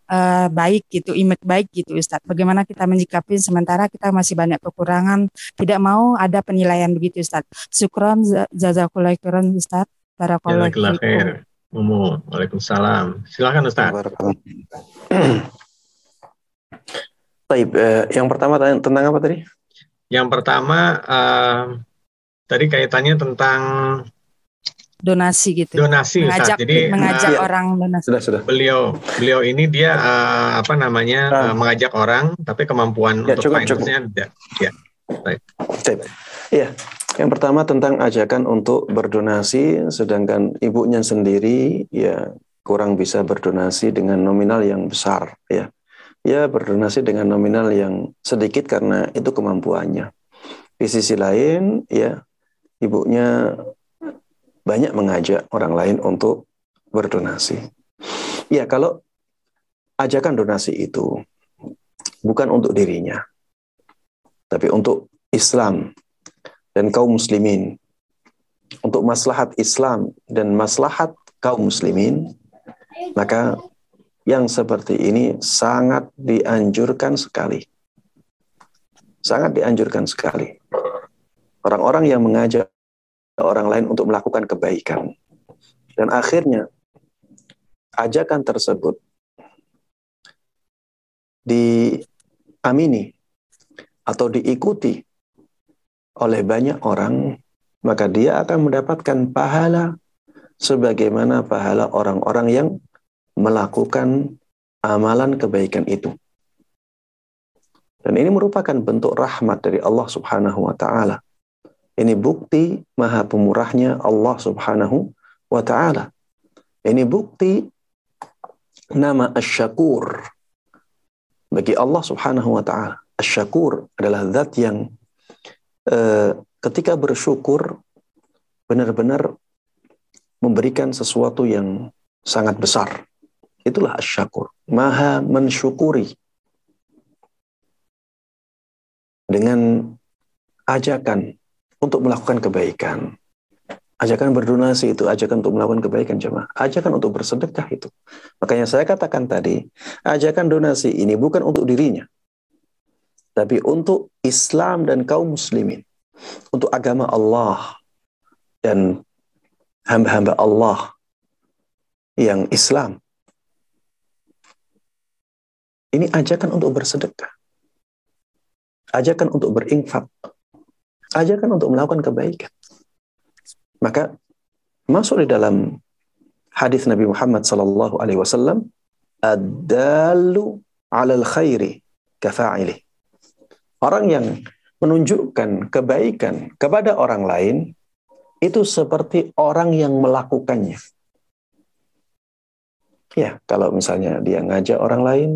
uh, baik gitu, image baik gitu Ustadz. Bagaimana kita menyikapi sementara kita masih banyak kekurangan, tidak mau ada penilaian begitu Ustadz. Syukron jazakallahu khairan Ustadz. Barakallahu khair. Umu, Waalaikumsalam. Silakan Ustaz. Baik, eh, yang pertama tentang apa tadi? Yang pertama uh, tadi kaitannya tentang donasi gitu. Donasi mengajak, Ustaz. Jadi mengajak nah, orang donasi. Sudah, sudah. Beliau beliau ini dia uh, apa namanya nah. uh, mengajak orang tapi kemampuan ya, untuk finance-nya tidak. Ya. Baik. Iya. Yang pertama tentang ajakan untuk berdonasi sedangkan ibunya sendiri ya kurang bisa berdonasi dengan nominal yang besar ya. Ya berdonasi dengan nominal yang sedikit karena itu kemampuannya. Di sisi lain ya ibunya banyak mengajak orang lain untuk berdonasi. Ya, kalau ajakan donasi itu bukan untuk dirinya, tapi untuk Islam dan kaum muslimin, untuk maslahat Islam dan maslahat kaum muslimin, maka yang seperti ini sangat dianjurkan sekali. Sangat dianjurkan sekali. Orang-orang yang mengajak orang lain untuk melakukan kebaikan. Dan akhirnya ajakan tersebut diamini atau diikuti oleh banyak orang, maka dia akan mendapatkan pahala sebagaimana pahala orang-orang yang melakukan amalan kebaikan itu. Dan ini merupakan bentuk rahmat dari Allah Subhanahu wa taala ini bukti maha pemurahnya Allah subhanahu wa ta'ala. Ini bukti nama asyakur bagi Allah subhanahu wa ta'ala. Asyakur adalah zat yang uh, ketika bersyukur benar-benar memberikan sesuatu yang sangat besar. Itulah asyakur. Maha mensyukuri dengan ajakan untuk melakukan kebaikan. Ajakan berdonasi itu, ajakan untuk melakukan kebaikan jemaah. Ajakan untuk bersedekah itu. Makanya saya katakan tadi, ajakan donasi ini bukan untuk dirinya. Tapi untuk Islam dan kaum muslimin. Untuk agama Allah dan hamba-hamba Allah yang Islam. Ini ajakan untuk bersedekah. Ajakan untuk berinfak ajakan untuk melakukan kebaikan. Maka masuk di dalam hadis Nabi Muhammad sallallahu alaihi wasallam ad-dalu 'alal khairi kafa'ili. Orang yang menunjukkan kebaikan kepada orang lain itu seperti orang yang melakukannya. Ya, kalau misalnya dia ngajak orang lain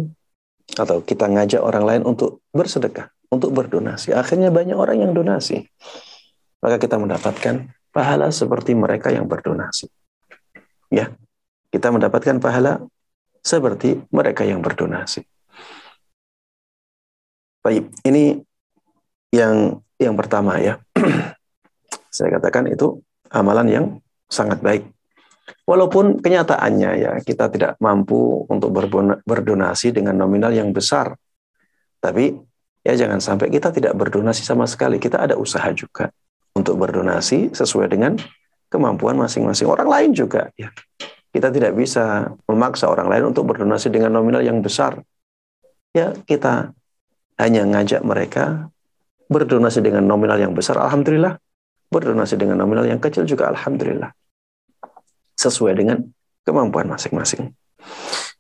atau kita ngajak orang lain untuk bersedekah, untuk berdonasi. Akhirnya banyak orang yang donasi. Maka kita mendapatkan pahala seperti mereka yang berdonasi. Ya, kita mendapatkan pahala seperti mereka yang berdonasi. Baik, ini yang yang pertama ya. Saya katakan itu amalan yang sangat baik. Walaupun kenyataannya ya kita tidak mampu untuk berdonasi dengan nominal yang besar. Tapi Ya jangan sampai kita tidak berdonasi sama sekali. Kita ada usaha juga untuk berdonasi sesuai dengan kemampuan masing-masing orang lain juga. Ya. Kita tidak bisa memaksa orang lain untuk berdonasi dengan nominal yang besar. Ya kita hanya ngajak mereka berdonasi dengan nominal yang besar. Alhamdulillah. Berdonasi dengan nominal yang kecil juga Alhamdulillah. Sesuai dengan kemampuan masing-masing.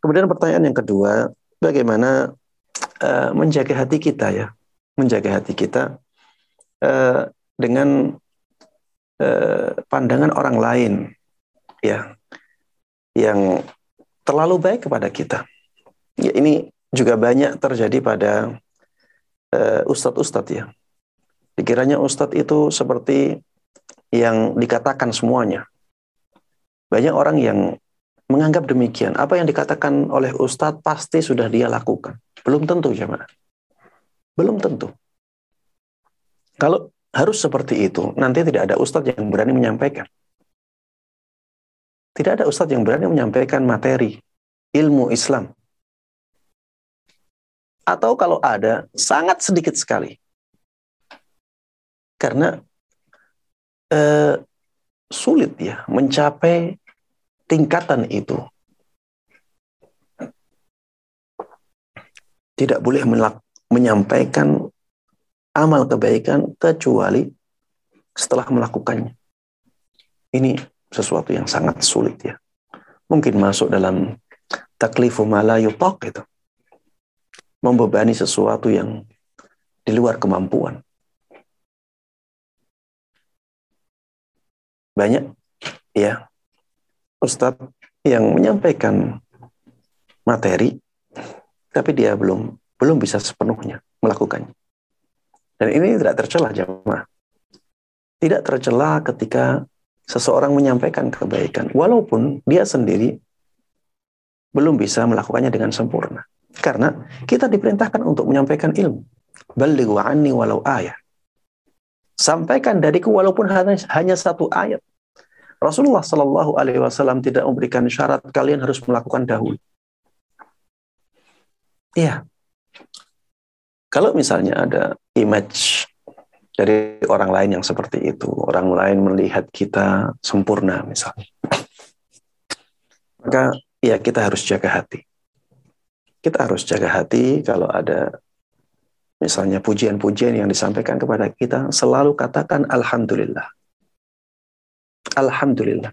Kemudian pertanyaan yang kedua, bagaimana uh, menjaga hati kita ya, menjaga hati kita uh, dengan uh, pandangan orang lain ya yang terlalu baik kepada kita. Ya ini juga banyak terjadi pada uh, ustadz-ustadz ya. Dikiranya ustadz itu seperti yang dikatakan semuanya. Banyak orang yang menganggap demikian. Apa yang dikatakan oleh ustadz pasti sudah dia lakukan. Belum tentu jemaah. Belum tentu. Kalau harus seperti itu, nanti tidak ada ustadz yang berani menyampaikan. Tidak ada ustadz yang berani menyampaikan materi ilmu Islam Atau kalau ada, sangat sedikit sekali. Karena eh, sulit ya mencapai tingkatan itu. Tidak boleh menyampaikan amal kebaikan kecuali setelah melakukannya. Ini sesuatu yang sangat sulit ya. Mungkin masuk dalam taklifu malayutok itu. Membebani sesuatu yang di luar kemampuan. Banyak ya Ustadz yang menyampaikan materi tapi dia belum belum bisa sepenuhnya melakukannya. Dan ini tidak tercela jemaah. Tidak tercela ketika seseorang menyampaikan kebaikan walaupun dia sendiri belum bisa melakukannya dengan sempurna. Karena kita diperintahkan untuk menyampaikan ilmu. Balighu anni walau ayat. Sampaikan dariku walaupun hanya satu ayat. Rasulullah Shallallahu Alaihi Wasallam tidak memberikan syarat kalian harus melakukan dahulu. Iya. Kalau misalnya ada image dari orang lain yang seperti itu, orang lain melihat kita sempurna misalnya, maka ya kita harus jaga hati. Kita harus jaga hati kalau ada misalnya pujian-pujian yang disampaikan kepada kita, selalu katakan Alhamdulillah. Alhamdulillah.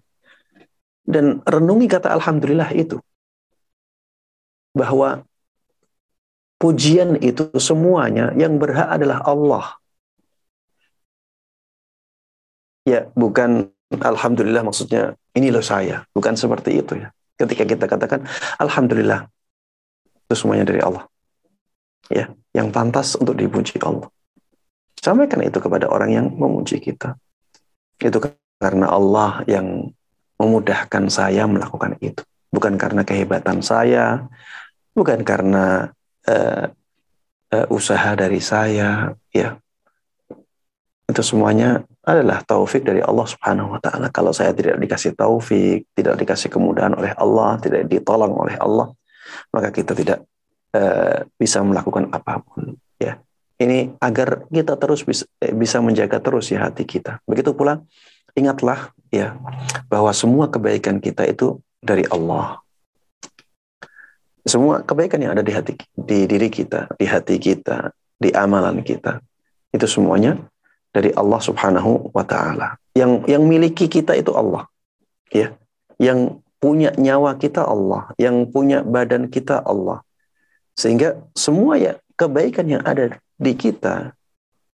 Dan renungi kata Alhamdulillah itu. Bahwa pujian itu semuanya yang berhak adalah Allah. Ya, bukan Alhamdulillah maksudnya ini loh saya. Bukan seperti itu ya. Ketika kita katakan Alhamdulillah. Itu semuanya dari Allah. Ya, yang pantas untuk dipuji Allah. Sampaikan itu kepada orang yang memuji kita. Itu karena Allah yang memudahkan saya melakukan itu. Bukan karena kehebatan saya, bukan karena uh, uh, usaha dari saya, ya. Itu semuanya adalah taufik dari Allah Subhanahu wa taala. Kalau saya tidak dikasih taufik, tidak dikasih kemudahan oleh Allah, tidak ditolong oleh Allah, maka kita tidak uh, bisa melakukan apa pun, ya. Ini agar kita terus bisa, bisa menjaga terus ya hati kita. Begitu pula ingatlah ya bahwa semua kebaikan kita itu dari Allah. Semua kebaikan yang ada di hati di diri kita, di hati kita, di amalan kita, itu semuanya dari Allah Subhanahu wa taala. Yang yang miliki kita itu Allah. Ya. Yang punya nyawa kita Allah, yang punya badan kita Allah. Sehingga semua ya kebaikan yang ada di kita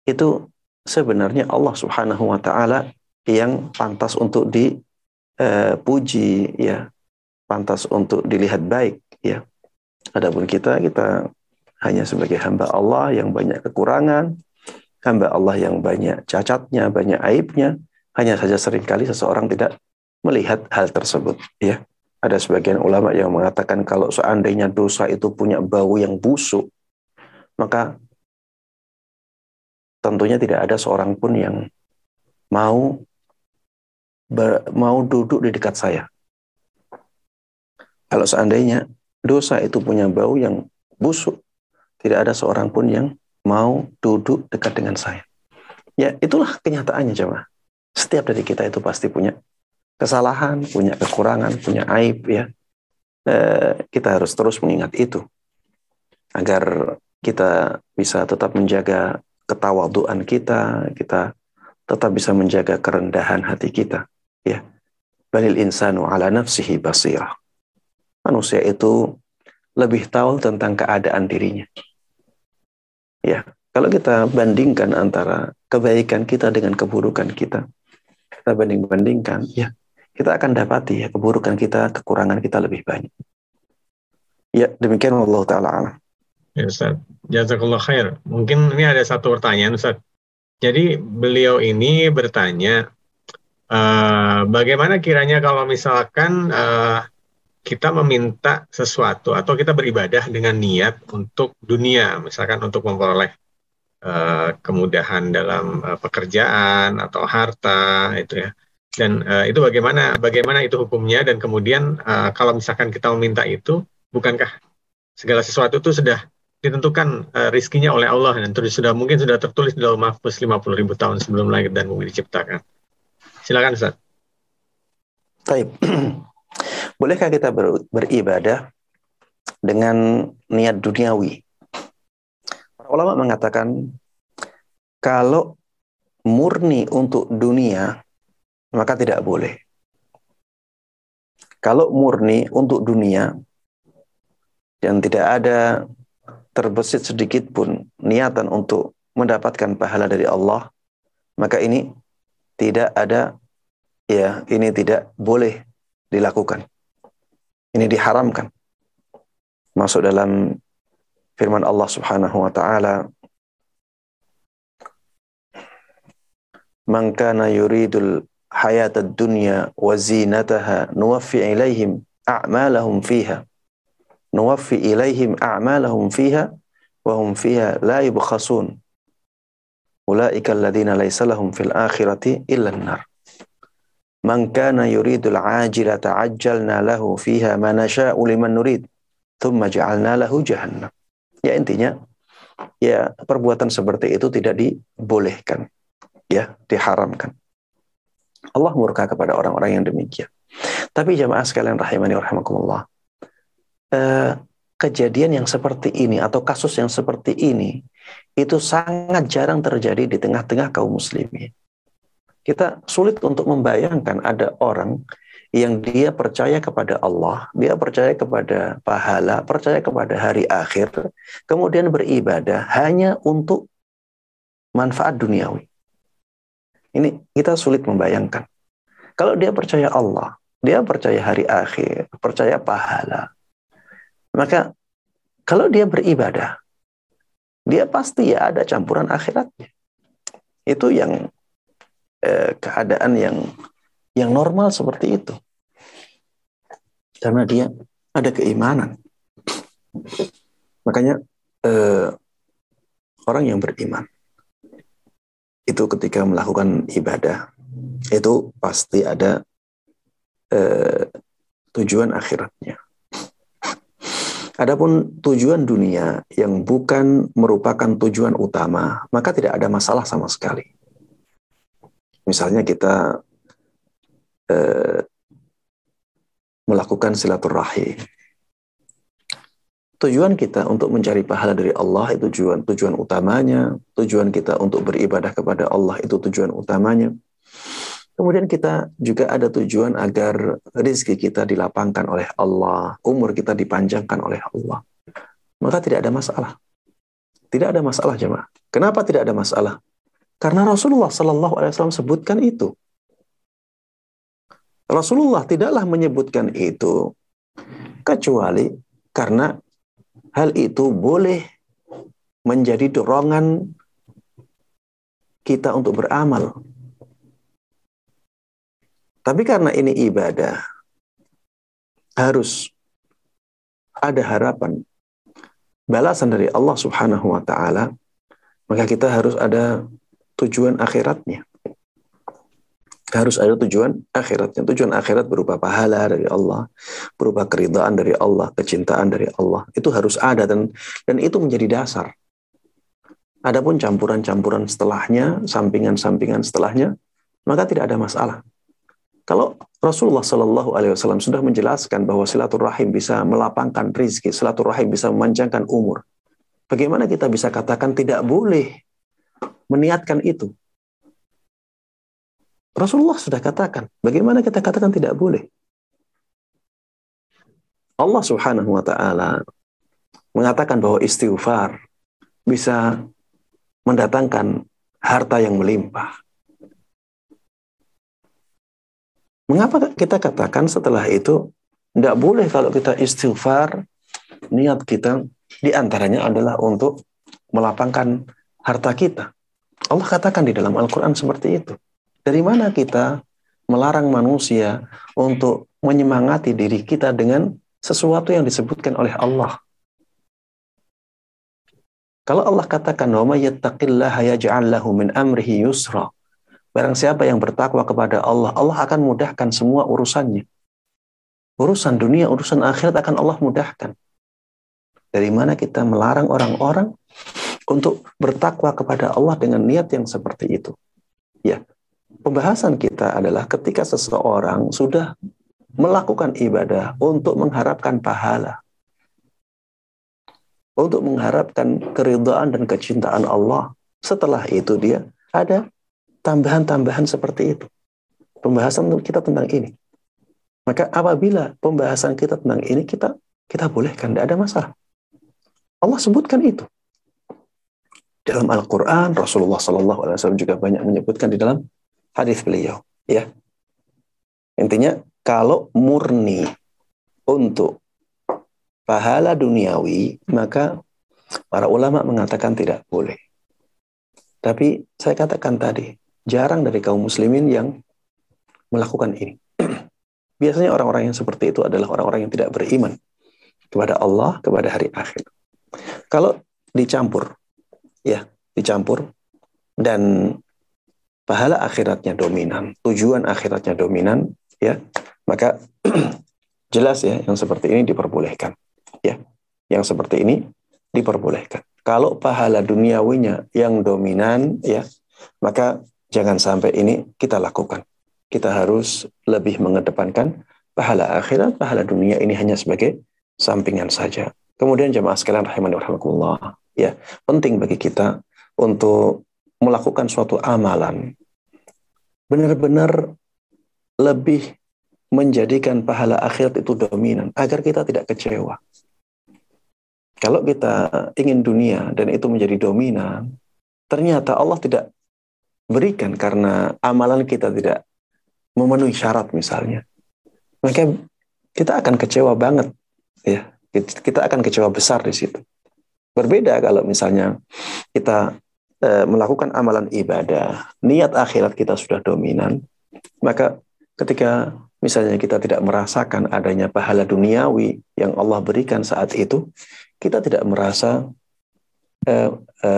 itu sebenarnya Allah Subhanahu wa taala yang pantas untuk dipuji eh, ya. Pantas untuk dilihat baik ya. Adapun kita kita hanya sebagai hamba Allah yang banyak kekurangan hamba Allah yang banyak cacatnya banyak aibnya hanya saja sering kali seseorang tidak melihat hal tersebut ya. Ada sebagian ulama yang mengatakan kalau seandainya dosa itu punya bau yang busuk maka tentunya tidak ada seorang pun yang mau mau duduk di dekat saya. Kalau seandainya dosa itu punya bau yang busuk, tidak ada seorang pun yang mau duduk dekat dengan saya. Ya, itulah kenyataannya, jemaah. Setiap dari kita itu pasti punya kesalahan, punya kekurangan, punya aib, ya. Eh, kita harus terus mengingat itu agar kita bisa tetap menjaga ketawaduan kita, kita tetap bisa menjaga kerendahan hati kita ya. Balil insanu ala nafsihi basirah manusia itu lebih tahu tentang keadaan dirinya. Ya. Kalau kita bandingkan antara kebaikan kita dengan keburukan kita kita banding bandingkan ya kita akan dapati ya keburukan kita kekurangan kita lebih banyak. Ya demikian Allah taala Ya Ustaz, jazakallah khair. Mungkin ini ada satu pertanyaan Ustaz. Jadi beliau ini bertanya, Uh, bagaimana kiranya kalau misalkan uh, kita meminta sesuatu atau kita beribadah dengan niat untuk dunia, misalkan untuk memperoleh uh, kemudahan dalam uh, pekerjaan atau harta itu ya. Dan uh, itu bagaimana bagaimana itu hukumnya dan kemudian uh, kalau misalkan kita meminta itu, bukankah segala sesuatu itu sudah ditentukan uh, rizkinya oleh Allah dan terus sudah mungkin sudah tertulis dalam mahfuz 50 ribu tahun sebelum lahir dan bumi diciptakan. Silakan Ustaz. Taib. Bolehkah kita ber, beribadah dengan niat duniawi? Para ulama mengatakan kalau murni untuk dunia maka tidak boleh. Kalau murni untuk dunia dan tidak ada terbesit sedikit pun niatan untuk mendapatkan pahala dari Allah, maka ini tidak ada ya ini tidak boleh dilakukan. Ini diharamkan. Masuk dalam firman Allah Subhanahu wa taala Man kana yuridul hayat dunya wa zinataha nuwaffi ilaihim a'malahum fiha nuwaffi ilaihim a'malahum fiha wa hum fiha la yubkhasun ya intinya ya perbuatan seperti itu tidak dibolehkan ya diharamkan Allah murka kepada orang-orang yang demikian. Tapi jamaah sekalian rahimani rahimakumullah. Eh, kejadian yang seperti ini atau kasus yang seperti ini itu sangat jarang terjadi di tengah-tengah kaum muslimin. Kita sulit untuk membayangkan ada orang yang dia percaya kepada Allah, dia percaya kepada pahala, percaya kepada hari akhir, kemudian beribadah hanya untuk manfaat duniawi. Ini kita sulit membayangkan. Kalau dia percaya Allah, dia percaya hari akhir, percaya pahala, maka kalau dia beribadah, dia pasti ya ada campuran akhiratnya. Itu yang eh, keadaan yang yang normal seperti itu. Karena dia ada keimanan. Makanya eh, orang yang beriman itu ketika melakukan ibadah itu pasti ada eh, tujuan akhiratnya. Adapun tujuan dunia yang bukan merupakan tujuan utama, maka tidak ada masalah sama sekali. Misalnya kita eh, melakukan silaturahim, tujuan kita untuk mencari pahala dari Allah itu tujuan tujuan utamanya, tujuan kita untuk beribadah kepada Allah itu tujuan utamanya. Kemudian kita juga ada tujuan agar rezeki kita dilapangkan oleh Allah, umur kita dipanjangkan oleh Allah. Maka tidak ada masalah. Tidak ada masalah jemaah. Kenapa tidak ada masalah? Karena Rasulullah Shallallahu Alaihi Wasallam sebutkan itu. Rasulullah tidaklah menyebutkan itu kecuali karena hal itu boleh menjadi dorongan kita untuk beramal. Tapi karena ini ibadah, harus ada harapan balasan dari Allah Subhanahu wa taala, maka kita harus ada tujuan akhiratnya harus ada tujuan akhiratnya. Tujuan akhirat berupa pahala dari Allah, berupa keridhaan dari Allah, kecintaan dari Allah. Itu harus ada dan dan itu menjadi dasar. Adapun campuran-campuran setelahnya, sampingan-sampingan setelahnya, maka tidak ada masalah. Kalau Rasulullah Shallallahu Alaihi Wasallam sudah menjelaskan bahwa silaturahim bisa melapangkan rizki, silaturahim bisa memanjangkan umur, bagaimana kita bisa katakan tidak boleh meniatkan itu? Rasulullah sudah katakan. Bagaimana kita katakan tidak boleh? Allah Subhanahu wa taala mengatakan bahwa istighfar bisa mendatangkan harta yang melimpah. Mengapa kita katakan setelah itu tidak boleh kalau kita istighfar niat kita di antaranya adalah untuk melapangkan harta kita. Allah katakan di dalam Al-Quran seperti itu. Dari mana kita melarang manusia untuk menyemangati diri kita dengan sesuatu yang disebutkan oleh Allah? Kalau Allah katakan, "Wa yattaqillaha yaj'al lahu min amrihi yusra." Barang siapa yang bertakwa kepada Allah, Allah akan mudahkan semua urusannya. Urusan dunia, urusan akhirat akan Allah mudahkan. Dari mana kita melarang orang-orang untuk bertakwa kepada Allah dengan niat yang seperti itu. Ya, pembahasan kita adalah ketika seseorang sudah melakukan ibadah untuk mengharapkan pahala, untuk mengharapkan keridhaan dan kecintaan Allah. Setelah itu dia ada tambahan-tambahan seperti itu. Pembahasan kita tentang ini. Maka apabila pembahasan kita tentang ini kita kita bolehkan, tidak ada masalah. Allah sebutkan itu. Dalam Al-Quran, Rasulullah SAW juga banyak menyebutkan di dalam hadis beliau. Ya, Intinya, kalau murni untuk pahala duniawi, maka para ulama mengatakan tidak boleh. Tapi saya katakan tadi, jarang dari kaum muslimin yang melakukan ini. Biasanya orang-orang yang seperti itu adalah orang-orang yang tidak beriman kepada Allah, kepada hari akhir. Kalau dicampur, ya dicampur dan pahala akhiratnya dominan, tujuan akhiratnya dominan, ya maka jelas ya yang seperti ini diperbolehkan, ya yang seperti ini diperbolehkan. Kalau pahala duniawinya yang dominan, ya maka jangan sampai ini kita lakukan. Kita harus lebih mengedepankan pahala akhirat, pahala dunia ini hanya sebagai sampingan saja. Kemudian jemaah sekalian rahimani rahimakumullah, ya, penting bagi kita untuk melakukan suatu amalan benar-benar lebih menjadikan pahala akhirat itu dominan agar kita tidak kecewa. Kalau kita ingin dunia dan itu menjadi dominan, ternyata Allah tidak berikan karena amalan kita tidak memenuhi syarat misalnya. Maka kita akan kecewa banget ya kita akan kecewa besar di situ. Berbeda kalau misalnya kita e, melakukan amalan ibadah, niat akhirat kita sudah dominan, maka ketika misalnya kita tidak merasakan adanya pahala duniawi yang Allah berikan saat itu, kita tidak merasa e, e,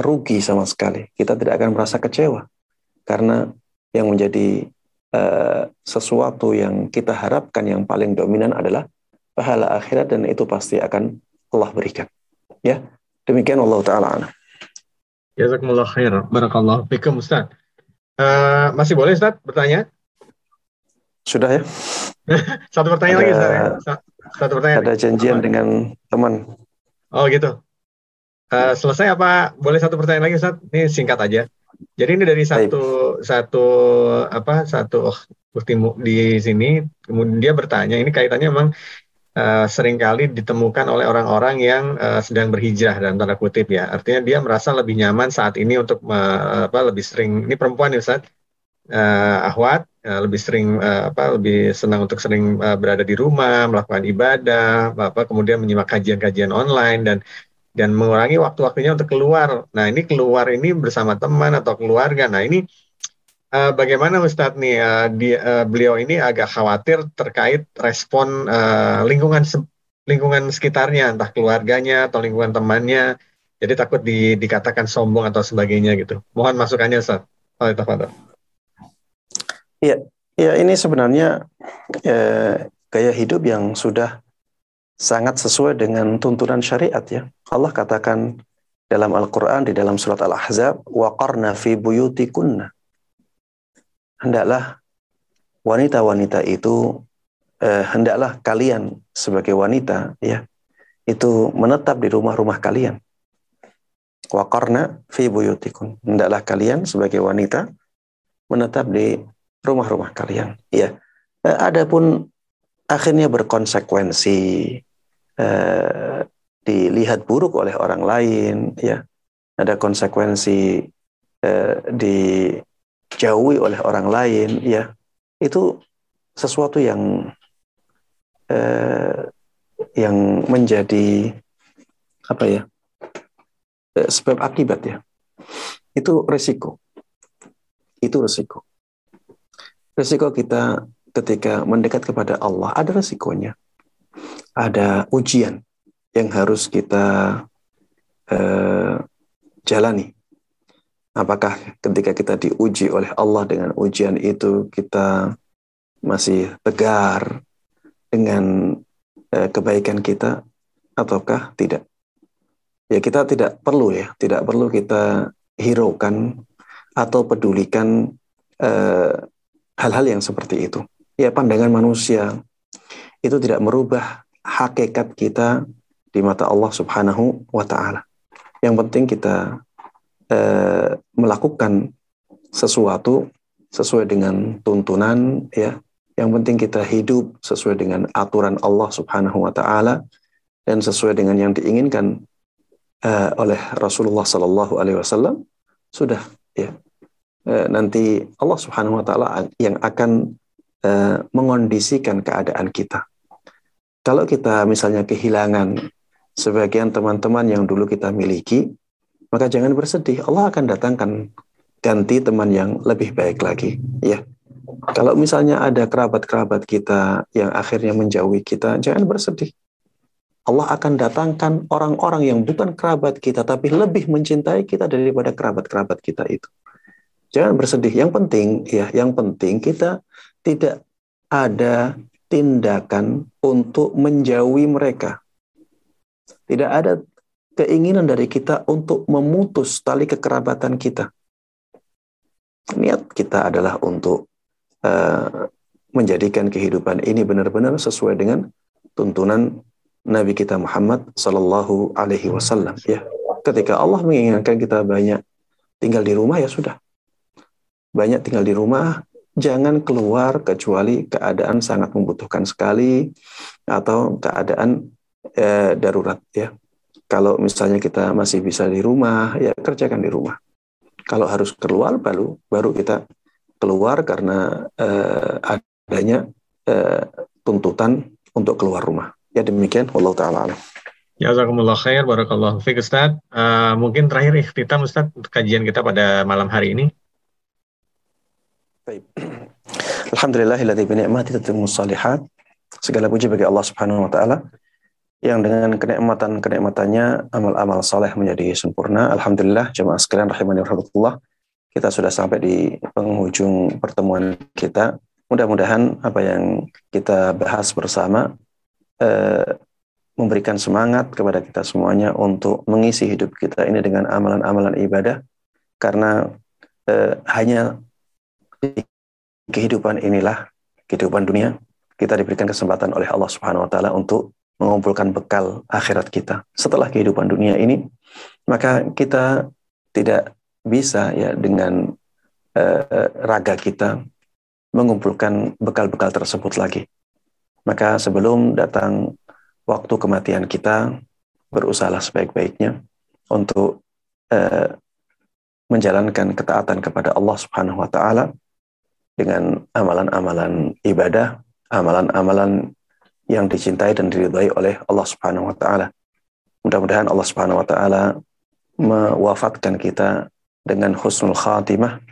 rugi sama sekali. Kita tidak akan merasa kecewa karena yang menjadi e, sesuatu yang kita harapkan yang paling dominan adalah pahala akhirat dan itu pasti akan Allah berikan. Ya, demikian Allah taala. Jazakumullah khair. Barakallah fikum Ustaz. Uh, masih boleh Ustaz bertanya? Sudah ya. Satu pertanyaan ada, lagi Ustaz. Ya? Satu pertanyaan. Ada janjian apa? dengan teman. Oh gitu. Uh, selesai apa? Boleh satu pertanyaan lagi Ustaz? Ini singkat aja. Jadi ini dari satu Baik. satu apa satu oh, di sini kemudian dia bertanya ini kaitannya memang uh, sering kali ditemukan oleh orang-orang yang uh, sedang berhijrah dalam tanda kutip ya. Artinya dia merasa lebih nyaman saat ini untuk uh, apa lebih sering ini perempuan ya Ustaz. Uh, ahwat uh, lebih sering uh, apa lebih senang untuk sering uh, berada di rumah, melakukan ibadah, apa kemudian menyimak kajian-kajian online dan dan mengurangi waktu-waktunya untuk keluar. Nah, ini keluar ini bersama teman atau keluarga. Nah, ini uh, bagaimana Ustadz nih uh, di, uh, beliau ini agak khawatir terkait respon uh, lingkungan lingkungan sekitarnya entah keluarganya atau lingkungan temannya jadi takut di, dikatakan sombong atau sebagainya gitu mohon masukannya Ustadz oh, Iya, ya ini sebenarnya eh, gaya hidup yang sudah sangat sesuai dengan tuntunan syariat ya. Allah katakan dalam Al-Qur'an di dalam surat Al-Ahzab, "Waqarna fi buyutikunna." Hendaklah wanita-wanita itu eh, hendaklah kalian sebagai wanita ya itu menetap di rumah-rumah kalian. Waqarna fi buyutikun. Hendaklah kalian sebagai wanita menetap di rumah-rumah kalian. Ya. Eh, adapun akhirnya berkonsekuensi eh, dilihat buruk oleh orang lain ya. Ada konsekuensi eh, di dijauhi oleh orang lain ya. Itu sesuatu yang eh, yang menjadi apa ya eh, sebab akibat ya. Itu resiko itu resiko resiko kita ketika mendekat kepada Allah ada resikonya ada ujian yang harus kita eh, jalani Apakah ketika kita diuji oleh Allah dengan ujian itu kita masih tegar dengan eh, kebaikan kita ataukah tidak. Ya kita tidak perlu ya, tidak perlu kita hiraukan atau pedulikan eh, hal-hal yang seperti itu. Ya pandangan manusia itu tidak merubah hakikat kita di mata Allah Subhanahu wa taala. Yang penting kita eh, melakukan sesuatu sesuai dengan tuntunan ya. Yang penting kita hidup sesuai dengan aturan Allah Subhanahu wa taala dan sesuai dengan yang diinginkan uh, oleh Rasulullah Sallallahu Alaihi Wasallam sudah ya uh, nanti Allah Subhanahu Wa Taala yang akan uh, mengondisikan keadaan kita. Kalau kita misalnya kehilangan sebagian teman-teman yang dulu kita miliki, maka jangan bersedih. Allah akan datangkan ganti teman yang lebih baik lagi. Ya, kalau misalnya ada kerabat-kerabat kita yang akhirnya menjauhi kita, jangan bersedih. Allah akan datangkan orang-orang yang bukan kerabat kita tapi lebih mencintai kita daripada kerabat-kerabat kita itu. Jangan bersedih. Yang penting ya, yang penting kita tidak ada tindakan untuk menjauhi mereka. Tidak ada keinginan dari kita untuk memutus tali kekerabatan kita. Niat kita adalah untuk uh, menjadikan kehidupan ini benar-benar sesuai dengan tuntunan Nabi kita Muhammad Sallallahu Alaihi Wasallam. Ya, ketika Allah menginginkan kita banyak tinggal di rumah ya sudah, banyak tinggal di rumah, jangan keluar kecuali keadaan sangat membutuhkan sekali atau keadaan eh, darurat ya. Kalau misalnya kita masih bisa di rumah, ya kerjakan di rumah. Kalau harus keluar baru baru kita keluar karena eh, adanya eh, tuntutan untuk keluar rumah. Ya demikian, Allah Ta'ala alam. Jazakumullah khair, Barakallahu. Uh, mungkin terakhir ikhtitam Ustaz kajian kita pada malam hari ini. Baik. Alhamdulillahilladzi bi ni'mati tatimmu. Segala puji bagi Allah Subhanahu wa taala yang dengan kenikmatan-kenikmatannya amal-amal saleh menjadi sempurna. Alhamdulillah jemaah sekalian rahimani rahmatullah. Kita sudah sampai di penghujung pertemuan kita. Mudah-mudahan apa yang kita bahas bersama Eh, memberikan semangat kepada kita semuanya untuk mengisi hidup kita ini dengan amalan-amalan ibadah karena eh, hanya kehidupan inilah kehidupan dunia kita diberikan kesempatan oleh Allah Subhanahu wa taala untuk mengumpulkan bekal akhirat kita. Setelah kehidupan dunia ini, maka kita tidak bisa ya dengan eh, raga kita mengumpulkan bekal-bekal tersebut lagi. Maka sebelum datang waktu kematian kita, berusahalah sebaik-baiknya untuk eh, menjalankan ketaatan kepada Allah Subhanahu wa taala dengan amalan-amalan ibadah, amalan-amalan yang dicintai dan diridhai oleh Allah Subhanahu wa taala. Mudah-mudahan Allah Subhanahu wa taala mewafatkan kita dengan husnul khatimah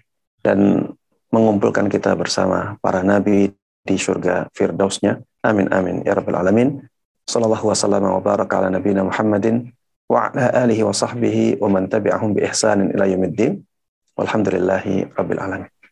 dan mengumpulkan kita bersama para nabi di surga firdausnya Amin amin ya rabbal alamin. Sallallahu wasallam wa baraka ala nabiyina Muhammadin wa ala alihi wa sahbihi wa man tabi'ahum bi ihsanin ila yaumiddin. Walhamdulillahi rabbil alamin.